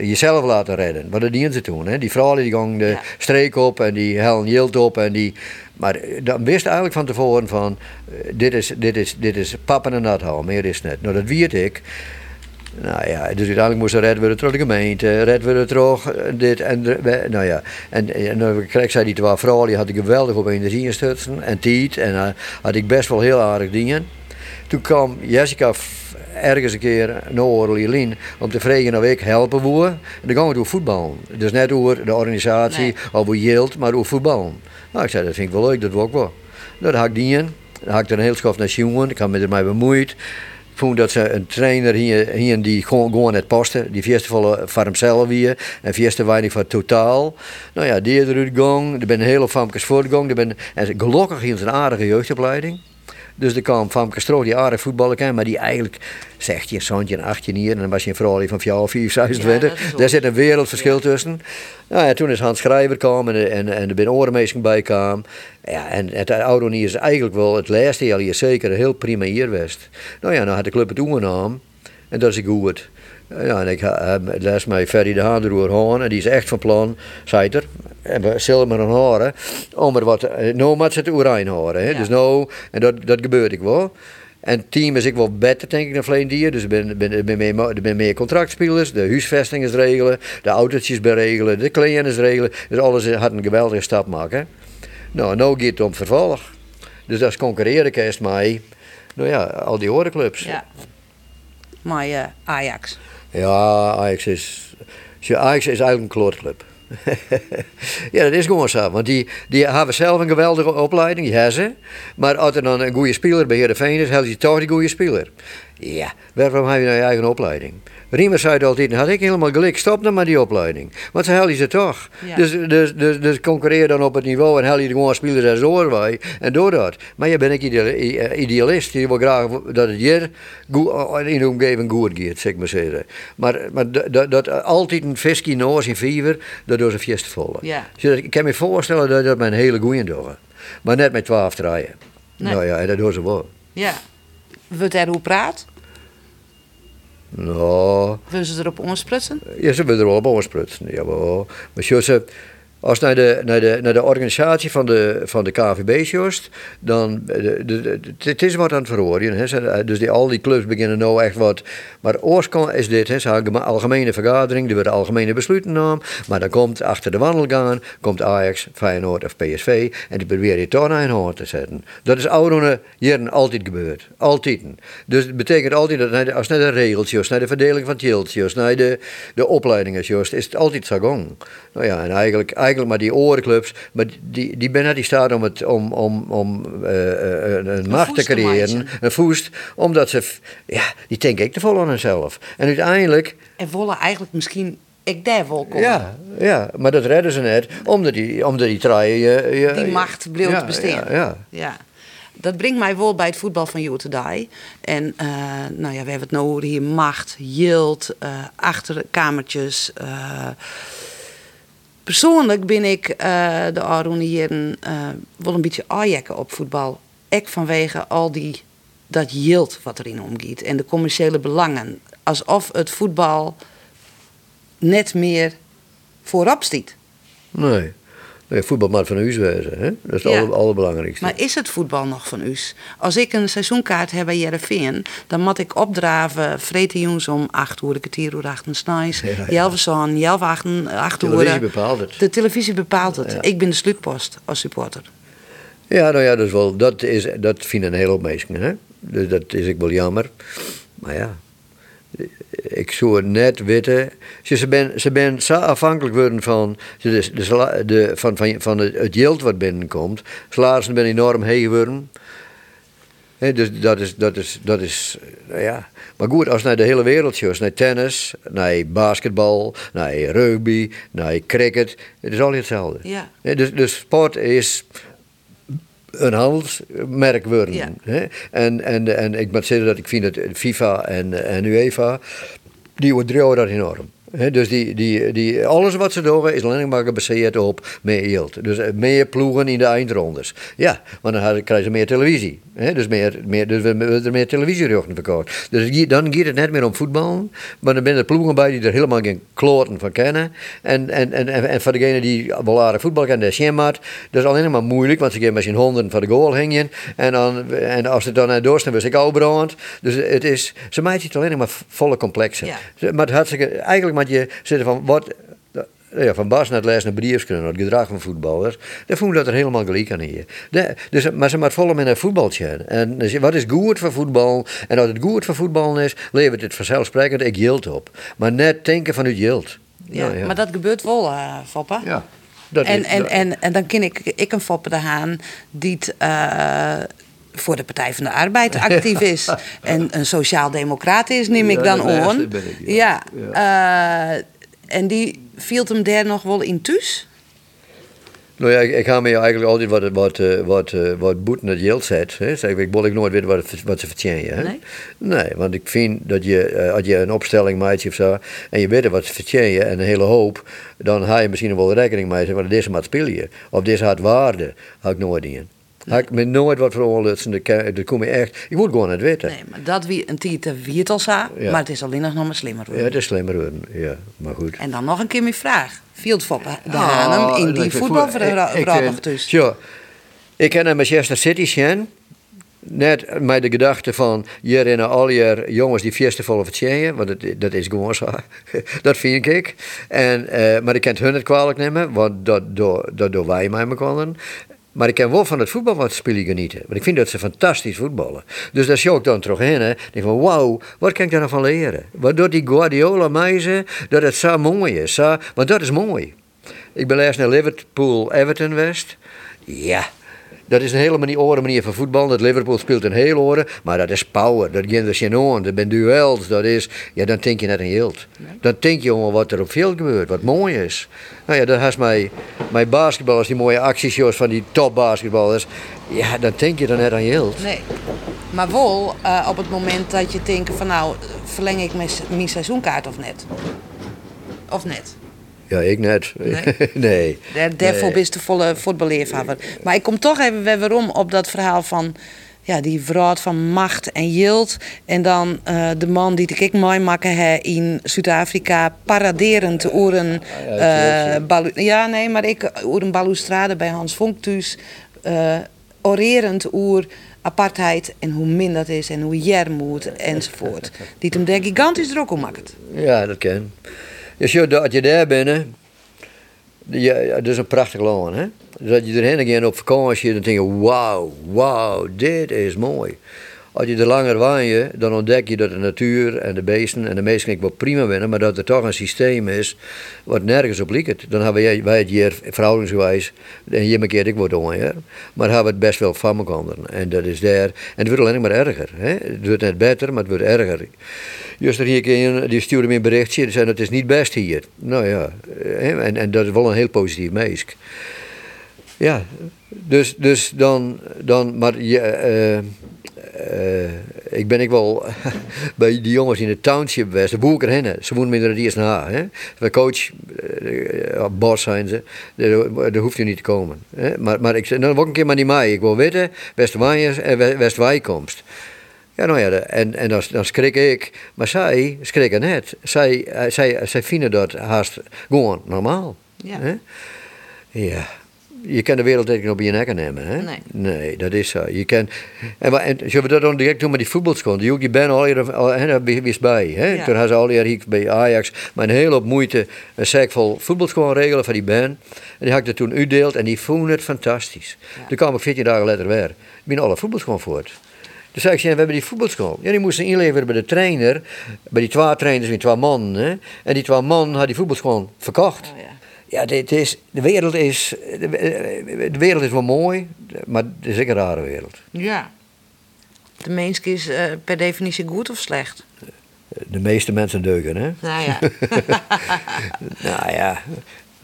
jezelf laten redden. Wat dat dienen ze toen. Hè? Die vrouwen die gaan de ja. streek op en die hellen yield op en die maar eh, dan wist eigenlijk van tevoren van, uh, dit is, dit is, dit is pappen en nat houden, meer is het net. Nou, dat weet ik. Nou ja, dus uiteindelijk moest er redden we terug de gemeente, redden we terug eh, dit en nou ja. En, en dan kreeg zij die twee vrouwen, die had ik geweldig op energie instutsen en tijd en uh, had ik best wel heel aardig dingen. Toen kwam Jessica ergens een keer naar Orlien om te vragen of ik helpen wil. En dan gaan we door voetbal. Dus net over de organisatie nee. of hoe Yield, maar over voetbal. Nou, ik zei, dat vind ik wel leuk, dat wil ik wel. Nou, dan had ik die in. Dan had ik er een heel schof naar jongen. Ik had me ermee bemoeid. Ik vond dat ze een trainer hier, hier die gewoon, gewoon het posten. Die vierste voor hemzelf weer. En vierste weinig voor totaal. Nou ja, die eruit gang. Er ben hele famkes voortgang. En gelukkig hier een aardige jeugdopleiding. Dus er kwam Van Castro, die aardig voetballen kan, maar die eigenlijk zegt je zoontje en 18 hier en dan was je een vrouw van 4 of 4, 26. Daar zit een wereldverschil ja. tussen. Nou ja, toen is Hans Schrijver kwam en, en, en er ben orenmeester bij kwam. Ja, en het oude is eigenlijk wel het laatste jaar hier zeker een heel prima hier. Nou ja, dan had de club het toegenomen en dat is goed. Ja, en ik les mij Ferry de Haanderoer hoorn en die is echt van plan, zei er, en zilveren haren, om er wat, nou moet ze het oerijn horen. Hè? Ja. Dus nou, en dat, dat gebeurt ik wel. En team is ik wel beter, denk ik, dan verleden dier. Dus er ben, ben, ben, meer, er ben meer contractspelers, de huisvesting is regelen, de autootjes beregelen, de cliënten regelen. Dus alles had een geweldige stap maken. Nou, nou gaat het om vervolg. Dus dat is concurreren kerst mij. Nou ja, al die andere clubs. Ja. Maar eh, Ajax. Ja, Ajax is, ja, Ajax is eigenlijk een klootclub. ja, dat is gewoon zo. Want die, die hebben zelf een geweldige opleiding, die hebben ze. Maar als er dan een goede speler bij Heerenveen is, hebben je toch die goede speler. Ja, waarom heb je nou je eigen opleiding? Riemer zei altijd, had ik helemaal gelijk, stop dan maar die opleiding. Want ze helden ze toch. Ja. Dus, dus, dus, dus concurreer dan op het niveau en hel je gewoon spelers als doorwij en door dat. Maar je bent i- eh, idealist, je wil graag dat het hier goed- in de omgeving goed gaat, zeg ik maar zeggen. Maar, maar dat, dat, dat altijd een visje noos in fever, dat door ze fiest volgen. Ja. Dus ik kan me voorstellen dat dat mijn hele goeie doen. Maar net met twaalf draaien. Nee. Nou ja, dat doen ze wel. Ja. Wordt er hoe praat? Nou, Willen ze erop onsprutsen? Ja, ze willen er wel op aansprutsen. Jawel. Maar je als naar de, naar de, naar de organisatie van de, van de KVB jost, dan eh, de, het is wat aan het verhoren. Ze- Dus die, al die clubs beginnen nou echt wat. Maar oorsprong is dit, hè. algemene vergadering, er worden algemene besluiten genomen. Maar dan komt achter de wandelgang, komt Ajax, Feyenoord of PSV en die proberen je toch naar een hand te zetten. Dat is oude jaren altijd gebeurd. Altijd. Dus het betekent altijd dat als naar de regeltjes, naar de verdeling van tjiltjes, naar de, de opleidingen juist, is het altijd zo gang. Nou ja, en eigenlijk, eigenlijk maar die orenclubs, maar die, die ben net in staat om, het, om, om, om eh, eh, een, een macht te creëren, een voest, omdat ze, ja, die denken ik te vol aan hunzelf. En uiteindelijk, En willen eigenlijk misschien ik daar wel komen. ja, ja, maar dat redden ze net, omdat die, omdat die traaien je, je- Die macht bleef ja, bestaan. Ja, ja. Ja. Dat brengt mij wel bij het voetbal van You Today. En eh, nou ja, we hebben het nou over hier macht, yield, achterkamertjes. Persoonlijk ben ik eh, de Arone heren eh, wel een beetje aanjekken op voetbal. Ook vanwege al die, dat yield wat erin omgaat. En de commerciële belangen. Alsof het voetbal net meer voorop stiet. Nee. Nee, voetbal moet van huis wezen, hè? dat is het Ja. aller- allerbelangrijkste. Maar is het voetbal nog van us? Als ik een seizoenkaart heb bij Jereveen, dan moet ik opdraven vretejoens om 8 uur, kwartier uur, 8 s'nachts, Ja, ja. jelf zo'n, jelf 8 8 uur. Televisie bepaalt het. De televisie bepaalt het. Ja. Ik ben de sluitpost als supporter. Ja, nou ja, dat, is wel, dat, is, dat vinden een hele hoop mensen. Hè? Dus dat is ik wel jammer. Maar ja, ik zou net weten. Ze ben, ze ben zo afhankelijk worden van, de, de, sala- de, van, van, van het, het geld wat binnenkomt. Salarissen ben enorm heen geworden. Dus dat is, dat is, dat is, nou ja. Maar goed, als naar de hele wereld gaat, naar tennis, naar basketbal, naar rugby, naar cricket, het is altijd hetzelfde. Ja. Dus, dus sport is een handelsmerk worden. Ja. Hè? En, en, en ik moet zeggen dat ik vind dat FIFA en, en UEFA, die waarderen dat enorm. Dus die, die, die, alles wat ze doen is alleen maar gebaseerd op meer geld. Dus eh, meer ploegen in de eindrondes. Ja, want dan krijgen ze meer televisie. Hè, dus, meer, meer, dus we er meer televisierechten verkocht. Dus dan gaat het net meer om voetbal. Maar dan zijn er ploegen bij die er helemaal geen kloten van kennen. En, en, en, en, en voor degenen die wel aardig voetbal kennen, dat is. Dat is alleen maar moeilijk, want ze gaan met z'n honderden van de goal hingen. En, dan, en als het dan naar doorstaan, was ik ook brand. Dus het is, ze maakt het alleen maar volle complexen. Ja. Maar het hartstikke, eigenlijk moet je zitten van wat. Ja, van Bas naar het lezen naar briefskunde, het gedrag van voetballers. Dan voel je dat er helemaal gelijk aan hier. De, dus, maar ze moet volle met een voetbaltje. En dus wat is goed voor voetbal? En als het goed voor voetbal is, levert het vanzelfsprekend ik yield op. Maar net denken vanuit yield. Ja, Nou Maar dat gebeurt wel, eh Foppa. ja. Dat en, is- en, dat- en, en dan ken ik, ik een Foppe de Haan die het, eh, voor de Partij van de Arbeid actief is. En een sociaal-democraat is, neem ik dan aan. ja. Ja. eh, en die viel hem daar nog wel in thuis? Nou ja, ik, ik ga me eigenlijk altijd wat, wat, eh, wat, eh, wat boeten het yield zet. Hè. Zeg, ik wil ik nooit weten wat, wat ze verdienen. Hè. Nee? Nee, want ik vind dat je, als je een opstelling maakt of zo, en je weet wat ze verdienen en een hele hoop, dan ga je misschien wel rekening mee want deze maat spelen. Of deze had waarde, had ik nooit in. Had ik me nooit wat veronlutsen, dat kan- dat kom je echt, ik moet gewoon het weten. Nee, maar dat wie een titel wie het al Ja. maar het is alleen nog maar slimmer Ja, worden. het is slimmer worden, ja, maar goed. En dan nog een keer mijn vraag. Foppe de hem in die vind voetbalverhaal voet- ik- ik, nog eh, thuis? Ja, ik ken naar Manchester City gaan. Net met de gedachte van, hier in al je jongens die festival vertjeien, want dat, dat is gewoon zo. dat vind ik. En, eh, maar ik kan het hun het kwalijk nemen, want dat, door, dat doen wij met elkaar. Maar ik kan wel van het voetbal wat spelen genieten. Want ik vind dat ze fantastisch voetballen. Dus daar zie ik dan terug in. Hè. Ik denk van, wauw, wat kan ik daar nou van leren? Wat doet die Guardiola mij dat het zo mooi is. Zo, want dat is mooi. Ik ben laatst naar Liverpool Everton West. Ja, dat is een hele manier, andere manier van voetbal. Dat Liverpool speelt een heel oren, maar dat is power. Dat er geen aan. Dat zijn duels. Dat is, ja, dan denk je net een hield. Dan denk je jongen wat er op veld gebeurt, wat mooi is. Nou ja, dan has mij, mijn basketballers, die mooie actieshows van die topbasketballers. Ja, dan denk je dan net aan hield. Nee. Maar wel uh, op het moment dat je denkt van nou, verleng ik mijn, mijn seizoenkaart of net? Of net? Ja, ik net. Nee. nee. Daar, daarvoor Nee. bist de volle voetballeervader. Maar ik kom toch even weer waarom op dat verhaal van ja, die vrouw van macht en yield. En dan eh, de man die ik meemaken hè in Zuid-Afrika paraderend oren. Ja, eh balu- ja, nee, maar ik oer een balustrade bij Hans Vonk thuis. eh, orerend oer apartheid en hoe min dat is en hoe jer moet enzovoort. Die hem daar gigantisch druk om maakt. Ja, dat kan. Je, dat je daar bent, ja, dat is een prachtig land. Hè? Dat je erheen gaat op vakantie, dan denk je, wauw, wauw, dit is mooi. Als je er langer waait, dan ontdek je dat de natuur en de beesten en de mensen wel prima winnen, maar dat er toch een systeem is wat nergens op lijkt. Dan hebben wij, wij het hier verhoudingsgewijs, en hier keer ik word ja. maar hebben we het best wel van elkaar. En dat is daar, en het wordt alleen maar erger. Hè? Het wordt net beter, maar het wordt erger. Juist er hier een, die stuurde me een berichtje, die zei het is niet best hier. Nou ja, hè, en, en dat is wel een heel positief meisje. Ja, dus, dus dan, dan maar je, eh, eh, ik ben ik wel bij die jongens in het township geweest, de boeken hennen, ze wonen met de eerst na. Hè? De coach, uh, zijn ze, daar hoeft u niet te komen. Hè? Maar, maar ik zei, dan ook een keer maar niet mij, ik wil weten, West-Wijkomst. Ja, nou ja, en, en dan, dan schrik ik. Maar zij schrikken net. Zij, zij, zij vinden dat haast gewoon normaal. Ja. Hè? Ja. Je kan de wereld niet op je nek nemen, hè? Nee. Nee, dat is zo. Je kan, en, en zullen we dat dan direct doen met die voetbalschool? Die ook, je bent al hier, al, hè, daar is bij, hè? Ja. Toen hadden ze al hier hier bij Ajax, maar een hele hoop moeite, een zak vol voetbalschool regelen voor die band. En die had ik er toen uitdeeld en die vonden het fantastisch. Toen kwam ik 14 dagen later weer. Ik ben alle voetbalschool voort. Dus zei ik, ja, we hebben die voetbalschool. Ja, die moesten inleveren bij de trainer, bij die twee trainers die twee mannen. Hè? En die twee mannen hadden die voetbalschool verkocht. Oh, ja. Ja, dit is, de, wereld is, de, wereld is wel mooi, maar het is ook een rare wereld. Ja. De mens is eh, per definitie goed of slecht. De meeste mensen deugen, hè? Nou ja. Nou ja,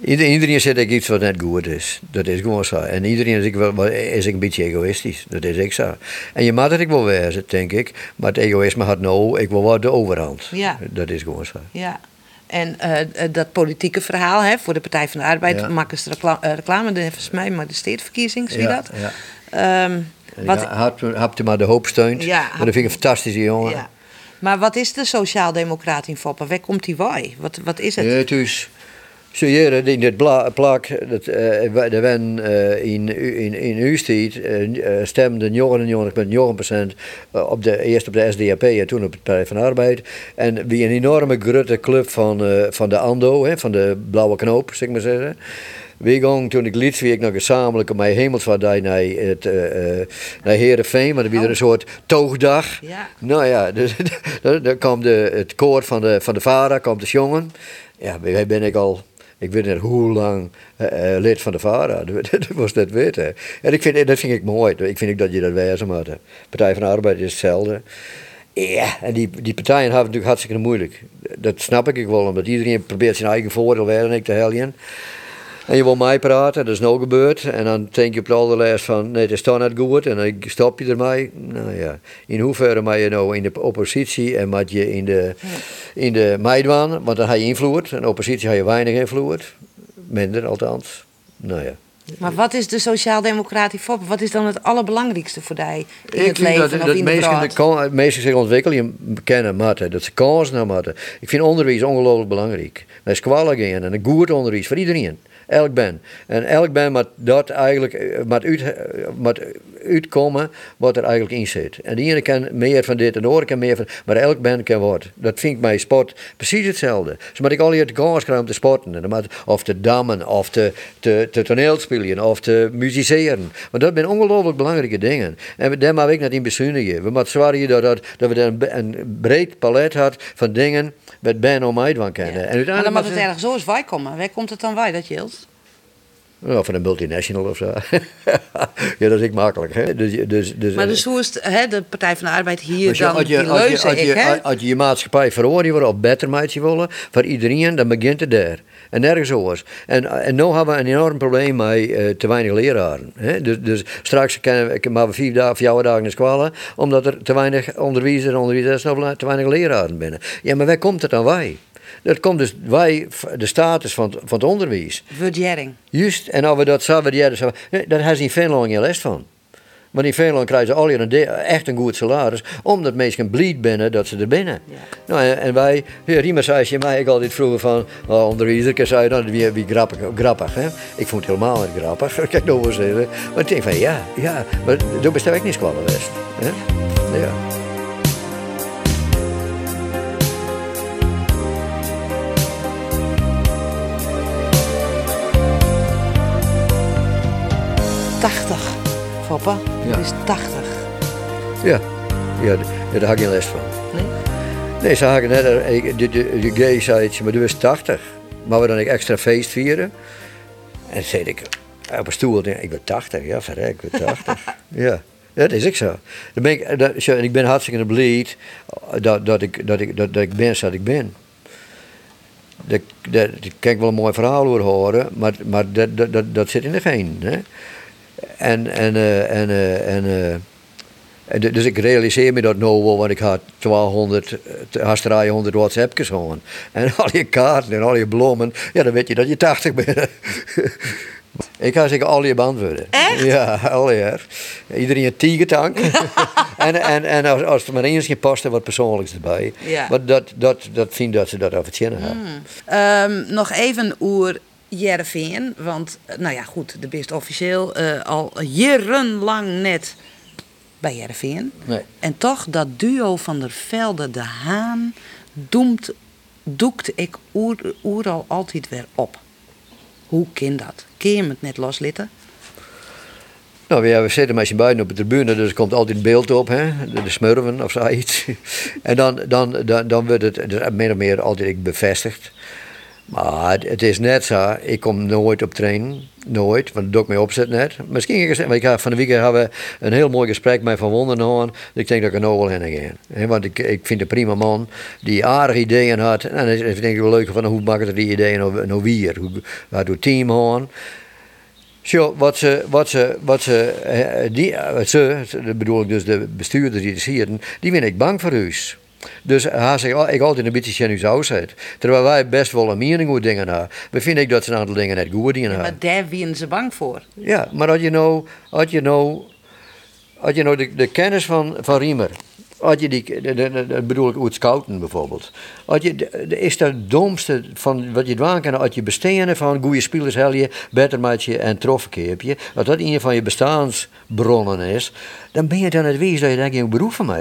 iedereen zegt ook iets wat net goed is. Dat is gewoon zo. En iedereen is, ook wel, is ook een beetje egoïstisch. Dat is ook zo. En je mag het ook wel wezen, denk ik. Maar het egoïsme had nou, ik wil wel de overhand. Ja. Dat is gewoon zo. ja. En eh, eh, dat politieke verhaal hè, voor de Partij van de Arbeid Ja. maken ze eh, reclame, de, volgens mij, maar de steedverkiezing, zie je Ja, dat? ja. Ehm, wat, Ja, had, maar de hoop steunt. Ja, maar dat vind ik een fantastische jongen. ja. Maar wat is de sociaaldemocraat in Foppen? Waar komt die wij? Wat, wat is het? Ja, het hier, in dit plak, dat, eh, de wen eh, in, in, in uw tijd eh, eh, stemden 99,9% eh, op de, eerst op de SDAP en toen op de Partij van Arbeid. En wie een enorme grote club van, eh, van de ANDO, hè, van de blauwe knoop, zeg ik maar zeggen. We gingen toen ik liet, wie ik nog gezamenlijk op mijn hemelsvaardij naar, het, eh, eh, naar Heerenveen, maar dan weer Oh. een soort toogdag. Ja. Nou ja, dus, dan, dan kwam de, het koor van de, van de VARA, kwam de jongen. Ja, wij ben ik al, ik weet niet hoe lang, eh, lid van de VARA. Dat, was net weten. En ik vind, dat vind ik mooi. Ik vind dat je dat wezen moet. Partij van de Arbeid is hetzelfde. Ja, en die, die partijen hebben natuurlijk hartstikke moeilijk. Dat snap ik wel, omdat iedereen probeert zijn eigen voordeel weer en ik te helpen. En je wil mij praten, dat is nou gebeurd. En dan denk je op de allerlijst van, nee, het is toch niet goed. En dan stop je ermee. Nou ja, in hoeverre mag je nou in de oppositie en mag je in de, in de meidwaan, want dan heb je invloed. En oppositie heb je weinig invloed. Minder althans. Nou ja. Maar wat is de sociaaldemocraat in Foppen? Wat is dan het allerbelangrijkste voor die in Ik het leven dat, of dat in de mensen, zich ontwikkelen kennen moeten, dat ze kansen naar moeten. Ik vind onderwijs ongelooflijk belangrijk. Naar scholen gaan en een goed onderwijs voor iedereen. Elk band. En elk band moet dat eigenlijk eh, moet uit, eh, moet uitkomen wat er eigenlijk in zit. En de ene kan meer van dit en de andere kan meer van... Maar elk band kan wat. Dat vind ik bij sport precies hetzelfde. Dus moet ik al hier de kans krijgen om te sporten. En moet- Of te dammen, of te, te, te toneelspelen, of te musiceren. Want dat zijn ongelooflijk belangrijke dingen. En we- daar mag ik net in bezuinigen. We moeten zorgen dat, dat, dat we daar een, breed palet had van dingen wat Ben om mij van kennen. En Maar dan moet het ergens zo eens wij komen. Waar komt het dan wij, dat Jils? Nou, van een multinational of zo. ja, dat is ik makkelijk. Hè? Dus, dus, dus, Maar dus hoe is het, hè, de Partij van de Arbeid hier Als je, dan als je, die als je, als je, ik, hè? als je je maatschappij verhoren wil of beter maatje willen voor iedereen, dan begint het daar. En nergens anders. En, en nu hebben we een enorm probleem met eh, te weinig leraren. Hè? Dus, dus straks kunnen we, maar vier dagen, vier dagen naar school, omdat er te weinig onderwijzers en onderwijzers te weinig leraren binnen. Ja, maar waar komt het dan wij? Dat komt dus wij, de status van, het- van het onderwijs. Waardering. Juist, en als we dat zouden waarderen, nee, daar hebben ze in Finland geen les van. Maar in Finland krijgen ze al een echt een goed salaris, omdat mensen blied binnen dat ze er binnen. Nou, en, en wij, ja, Riemer zei je mij ik altijd vroeger van, oh, onderwijzer, zei dan wie, wie grappig, grappig hè? Ik vond het helemaal niet grappig, ik nog wel zeggen. Maar ik denk van ja, ja, maar daar bestel ik niet squallen West. Hè? Ja. Tachtig. Papa, Ja. het is 80. Ja, ja, daar had ik geen les van. Nee? Nee, ze hadden net, eh, ik- de, de, de gay zei, maar du bent 80. Maar we dan een extra feest vieren. En zei ik, op een stoel, ik, ik ben 80. Ja, verrek, ik ben 80. ja. Ja, dat is ik zo. Dan ben ik, dat, zo, en ik ben hartstikke blij dat, dat, ik, dat, ik, dat, dat ik ben zoals ik ben. Dat, dat, daar kan ik wel een mooi verhaal over horen, maar, maar dat, dat, dat, dat zit in de geen. Hè? En, en, eh, en, eh, en, eh, en dus ik realiseer me dat nou wel, want ik had 1200, eh, haast 300 WhatsAppjes gewoon. En al je kaarten en al je bloemen, ja, dan weet je dat je 80 bent. ik ga zeker al je beantwoorden. Echt? Ja, al je. Iedereen een tiegertank. en en, en als, als er maar eens geen past, wat persoonlijks erbij. Ja. Maar dat, dat, dat vind dat ze dat over het hebben. Ehm, nog even oer Jereveen. Want, eh, nou ja, goed, de best officieel eh, al jarenlang net bij Jereveen. Nee. En toch, dat duo van der Velde, de Haan, doemt, doekt ik oer, oer al altijd weer op. Hoe kan dat? Kun je het net loslitten? Nou ja, we zitten met z'n beiden op de tribune, dus er komt altijd beeld op, hè? De, smurven of zoiets. En dan, dan, dan, dan wordt het dus min of meer altijd bevestigd. Maar het, het is net zo, ik kom nooit op trainen. Nooit, want dat doe ik opzet net. Misschien, want ik ga, van de week hebben we een heel mooi gesprek met Van Wonderen. Ik denk dat ik er nou wel heen ga. Want ik, ik vind een prima man die aardige ideeën had. En is- denk ik wel leuk van hoe maken die ideeën nou, nou weer? Hoe gaat het team gaan? Zo, wat ze, wat ze, wat ze, die, ze, bedoel ik dus de bestuurders die het zitten, die ben ik bang voor huis. Dus hij zegt, oh, ik altijd een beetje zit. Terwijl wij best wel een mening over dingen hebben. Maar vind ik dat ze een aantal dingen net goed dingen Maar hebben. daar wienen ze bang voor. Ja, maar had je nou, had je nou, had je nou de, de kennis van, van Riemer, had je die, dat bedoel ik het scouten bijvoorbeeld, had je, is dat het domste van wat je doen kan, had je besteden van goede spelers hel je, beter maatje en troffen heb je, als dat een van je bestaansbronnen is, dan ben je dan het wees dat je daar geen beroep van.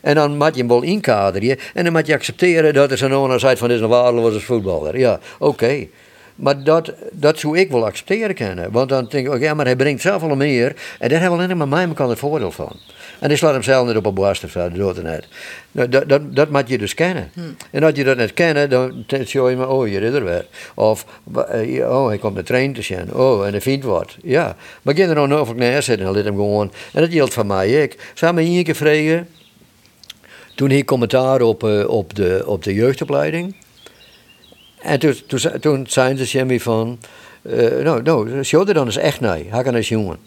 En dan moet je hem wel inkaderen en dan moet je accepteren dat er zo'n owner van dit is een waardeloze voetballer. Ja, oké. Maar dat, dat zou ik wel accepteren kunnen. Want dan denk ik, oké, ja, maar hij brengt zoveel meer. En daar hebben we alleen maar mij kan het voordeel van. En die slaat hem zelf niet op een borst of zo, dat net. Nou, dat, dat, dat moet je dus kennen. En als je dat niet kennen, dan zeg je maar, oh, hier is er weer. Of, eh, oh, hij komt de trein te zien. Oh, en hij vindt wat. Ja, maar ik er nou nog naar zitten en laat hem gewoon. En dat geldt van mij ik. Zou me één keer vragen, toen hij commentaar op, eh, op, de, op de jeugdopleiding. En toen, toen, toen zei ze Jimmy van, eh, nou, nou, show er dan eens echt naar, hij kan eens jongen.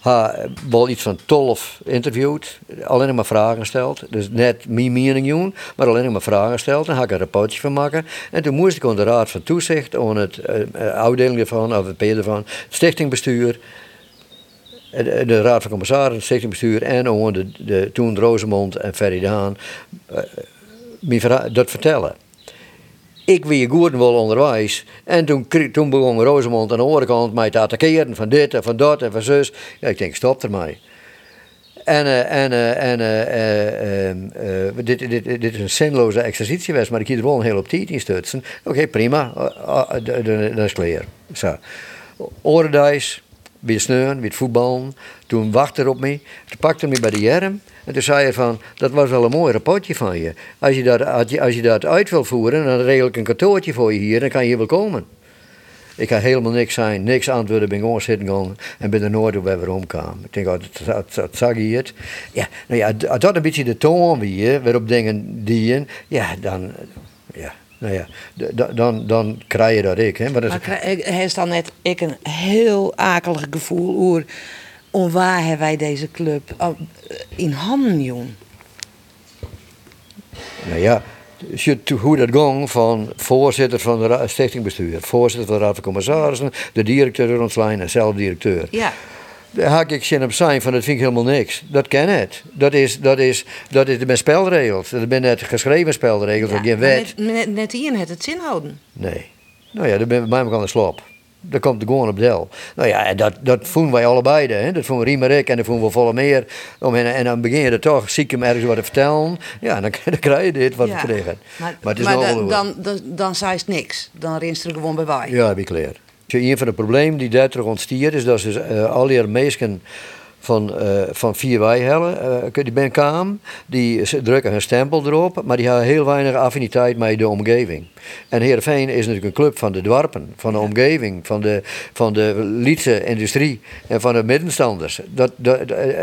Hij wel iets van 12 interviewd, alleen maar vragen gesteld. Dus net mijn mening doen, maar alleen maar vragen gesteld. En had ik een rapportje van maken. En toen moest ik aan de Raad van Toezicht, aan het eh, afdeling ervan, of het ervan, stichtingbestuur, de, Raad van Commissarissen, stichtingbestuur en de, de, toen Rosemond en Ferry Daan, dat vertellen. Ik weer wel onderwijs. En toen, toen begon Rosemond aan de mij te attackeren van dit en van dat en van zus. Ja, ik denk, stop ermee. En, eh, en, eh, en eh, eh, ehm, eh, dit, dit, dit is een zinloze exercitie geweest, maar ik hier er wel een heel op tijd in stutsen. Oké, prima, dat is klaar. Zo. Orenduis, weer sneun, weer voetballen. Toen wachtte er op me. Toen pakte hij me bij de arm. En toen zei hij van, dat was wel een mooi rapportje van je. Als je dat, als je, je dat uit wil voeren, dan regel ik een kantoortje voor je hier. Dan kan je hier wel komen. Ik ga helemaal niks zijn, niks antwoorden, ben gewoon zitten gegaan en ben er nooit op weer omgekomen. Ik denk, oh, dat, zag je het. Ja, nou ja, als dat een beetje de toon weer, waarop dingen dienen, ja, dan, ja, nou ja, dan, dan krijg je dat ik. Hè. Maar hij is dan net ik een heel akelig gevoel oer. Om waar hebben wij deze club oh, in handen, jong? Nou ja, hoe dat ging van voorzitter van de stichtingbestuur, voorzitter van de raad van commissarissen, de directeur ontslaan en zelf directeur. Ja. Daar haak ik zin op zijn van dat vind ik helemaal niks. Dat ken het. Dat is, dat is, dat is de spelregels. Dat zijn net geschreven spelregels, dat geen wet. Net, net, net het het zin houden. Nee. Nou ja, dan ben ik bij elkaar aan de slop. Dat komt er gewoon op del. Nou ja, en dat, dat voelen wij allebei. Hè. Dat voelen Riem en dat voelen we volle meer. Om, en, en dan begin je er toch stiekem ergens wat te vertellen. Ja, dan, dan krijg je dit wat Ja. we krijgen. Maar, het is maar dan, dan, dan zei het niks. Dan rinst er gewoon bij wij. Ja, heb ik klaar. Een van de problemen die daar terug ontstiert is dat ze eh al die mensen van, eh van vier wijhellen, eh die ben kwamen, die drukken hun stempel erop, maar die hebben heel weinig affiniteit met de omgeving. En Heerenveen is natuurlijk een club van de dwarpen, van de omgeving, van de, van de Lietse industrie en van de middenstanders. Dat, dat,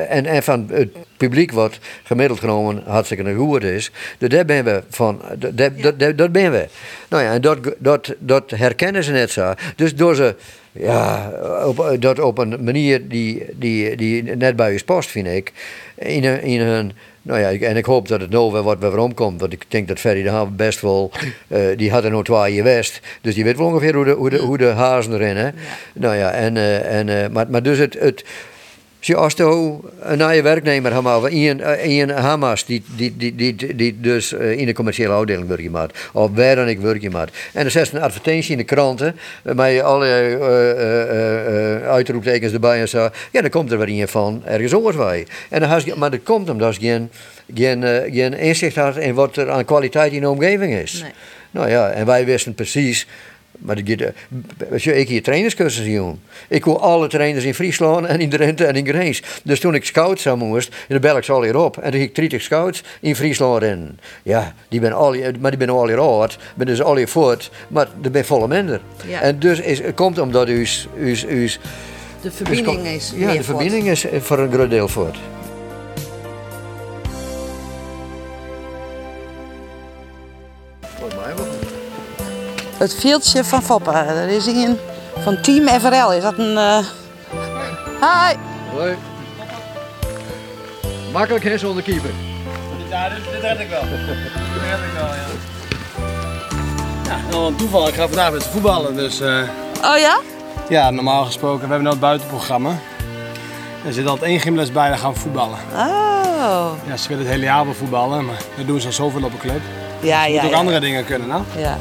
en, en van het publiek wat gemiddeld genomen hartstikke goed is. Dus daar ben we van, dat, dat, dat, dat ben we. Nou ja, en dat, dat, dat herkennen ze net zo. Dus door ze ja, op, dat op een manier die, die, die net bij je past, vind ik. In, een- in hun, nou ja, en ik hoop dat het nou weer wat weer omkomt. Want ik denk dat Ferry de Haan best wel, eh, die had er nog twee in West. Dus die weet wel ongeveer hoe de, hoe de, hoe de hazen erin, hè. Nou ja, en, eh, en, eh, maar, maar dus het... het als je een nieuwe werknemer hebt, maar een, Hamas die, die, die, die, die dus eh, in de commerciële afdeling werk maakt, of waar dan ik werk maakt. En dan zet ze een advertentie in de kranten, eh, met alle eh, eh, uitroeptekens erbij en zo. Ja, dan komt er weer een van ergens anders bij. En dan je, maar dat komt omdat je geen, geen, geen inzicht had in wat er aan kwaliteit in de omgeving is. Nee. Nou ja, en wij wisten precies. Maar ik hier trainerscursussen doen. Ik wil alle trainers in Friesland en in Drenthe en in Greens. Dus toen ik scout zou moest, dan bel ik ze al hier op. En toen ging ik 30 scouts in Friesland rennen. Ja, die ben al, maar die ben al hier oud, ben dus al hier voort, maar er ben volle minder. Ja. En dus is, het komt omdat u, De verbinding is Ja, meer de voort. verbinding is eh, voor een groot deel voort. Volgens mij wel. Het veldje van Foppa. Er is een van Team FRL. Is dat een... eh Hi! Hoi. Makkelijk hè zonder keeper. Ja, dit, dit red ik wel. Dit red ik wel, ja. Ja, nou, een toeval. Ik ga vandaag met ze voetballen. Dus eh, Oh ja? ja, normaal gesproken, we hebben nou het buitenprogramma. Er zit altijd één gymles bij, dan gaan we voetballen. Oh. Ja, ze willen het hele jaar wel voetballen, maar dat doen ze al zoveel op een club. Ja, Je ja, moet ook ja. andere dingen kunnen, nou. Ja.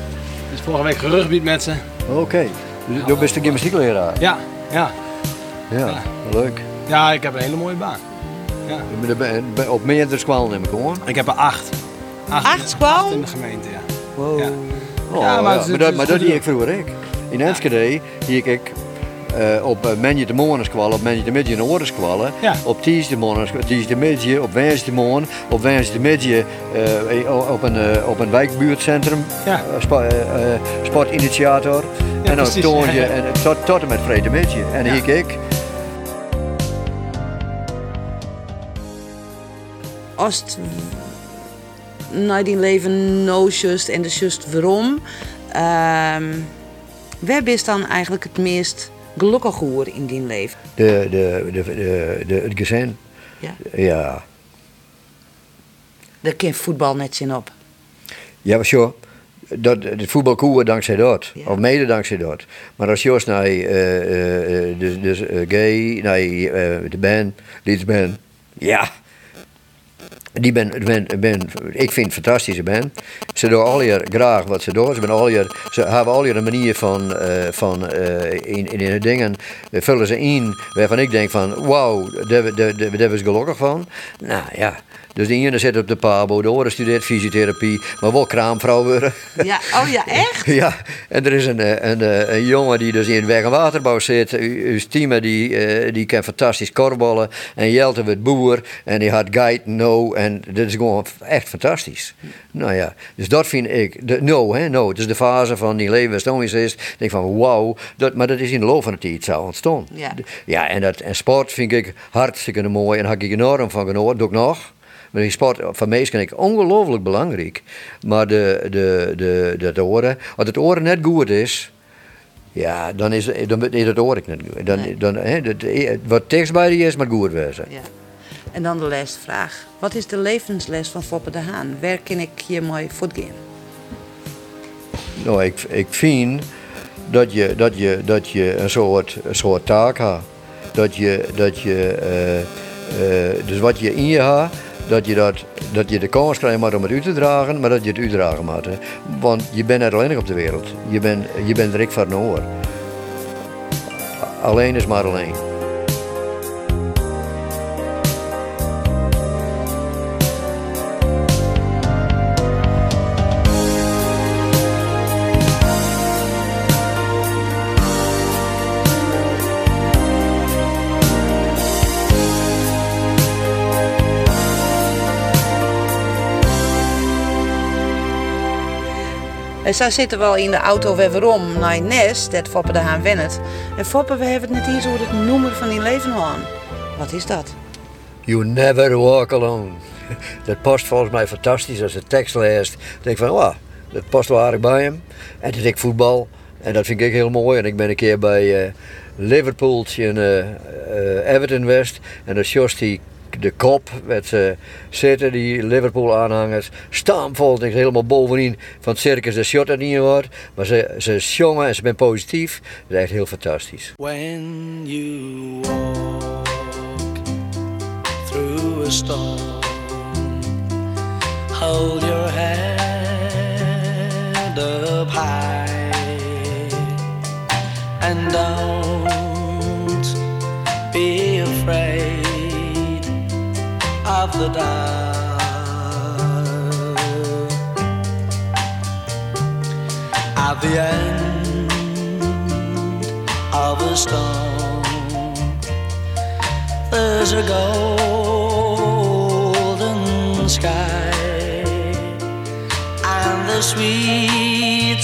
Dus vorige week gerugbied met ze. Oké. Dus Du bist een gymnastiekleraar. Ja, ja. Ja, leuk. Ja, ik heb een hele mooie baan. Ja. Je bent bij- Op meerdere squalen neem ik gewoon. Ik heb er acht. Acht squalen? Acht in de gemeente, ja. Wow. Ja. Oh, Ja, ja, maar dat, maar dat deed ik vroeger ik. In Enschede deed ik eh, op uh, Menje de Morgenskwallen, op Menje de Midje en Oorderskwallen, Ja. op de op Wens de Morgen, op Wens de Midje eh, op, een, eh, op een wijkbuurtcentrum, Ja. eh, spa- eh, eh, sportinitiator. Ja, en dan precies, toon ja, je ja. en, tot, tot en met Vrede Midje. En hiek ik. Als het naar die leven no just en de just waarom. ehm waar is dan eigenlijk het meest gelukkig geworden in die leven? De, de, de, de, de, het gezin. Ja. Ja. Daar kan voetbal net zin op. Ja, maar zo. Dat, het voetbal koer dankzij dat. Ja. Of mede dankzij dat. Maar als Jos naar eh, eh, eh, dus, dus, eh, gay, naar eh, de band, Leeds band. Ja. Die ben, ben, ben, ik vind het fantastische band. Ze doen al hier graag wat ze doen. Ze, ben al hier, ze hebben al hier een manier van, eh, van eh, in, in hun dingen eh, vullen ze in waarvan ik denk van wauw, daar, daar, daar, daar was gelukkig van. Nou ja, dus de ene zit op de pabo, de andere studeert fysiotherapie, maar wel kraamvrouw worden. Ja, oh ja, echt? Ja, en er is een, eh, een, een, een jongen die dus in weg- en waterbouw zit. Uw team die, eh, die kan fantastisch korballen. En Jelte wordt boer en die had guide, no. En dat is gewoon echt fantastisch. Nou ja, dus dat vind ik, de, no, hè, no. Het is de fase van die leven waar het is. Ik denk van wauw, dat, maar dat is in de loop van de tijd zo ontstaan. Ja. Ja, en, dat, en sport vind ik hartstikke mooi en daar heb ik enorm van genoten. Doe ik nog. Maar die sport van mij vind ik ongelooflijk belangrijk. Maar de, de, de, de, de oren, als het oren net goed is, ja, dan is, dan is het oor ik net goed. Dan, Nee. dan, hè, dat, wat tekst bij die is, maar goed wezen. Ja. En dan de laatste vraag. Wat is de levensles van Foppe de Haan? Waar kan ik hier mooi voetgaan? Nou, ik, ik vind dat je, dat je, dat je een, soort, een soort taak hebt. Dat je, dat je eh, eh, dus wat je in je hebt, dat je, dat, dat je de kans krijgt maar om het uit te dragen, maar dat je het uitdragen moet. hè. Want je bent niet alleen op de wereld. Je bent, je bent er ik van oor. Alleen is maar alleen. En zo zitten we al in de auto weer waarom naar Nes, dat Foppe de Haan wennet. En Foppe, we hebben het net zo over het noemen van die leven aan. Wat is dat? You never walk alone. Dat past volgens mij fantastisch als de tekst leest. Dan denk van, wauw, dat past wel aardig bij hem. En is ik voetbal. En dat vind ik heel mooi. En ik ben een keer bij eh, Liverpool in eh, Everton West. En dan sjost de kop met ze zitten, die Liverpool aanhangers. Staamvol, ik helemaal bovenin van het circus. De shot dat niet hoort. Maar ze, ze zongen en ze zijn positief. Dat is echt heel fantastisch. When you through storm, hold your head up high the dark. At the end of a storm. There's a golden sky and the sweet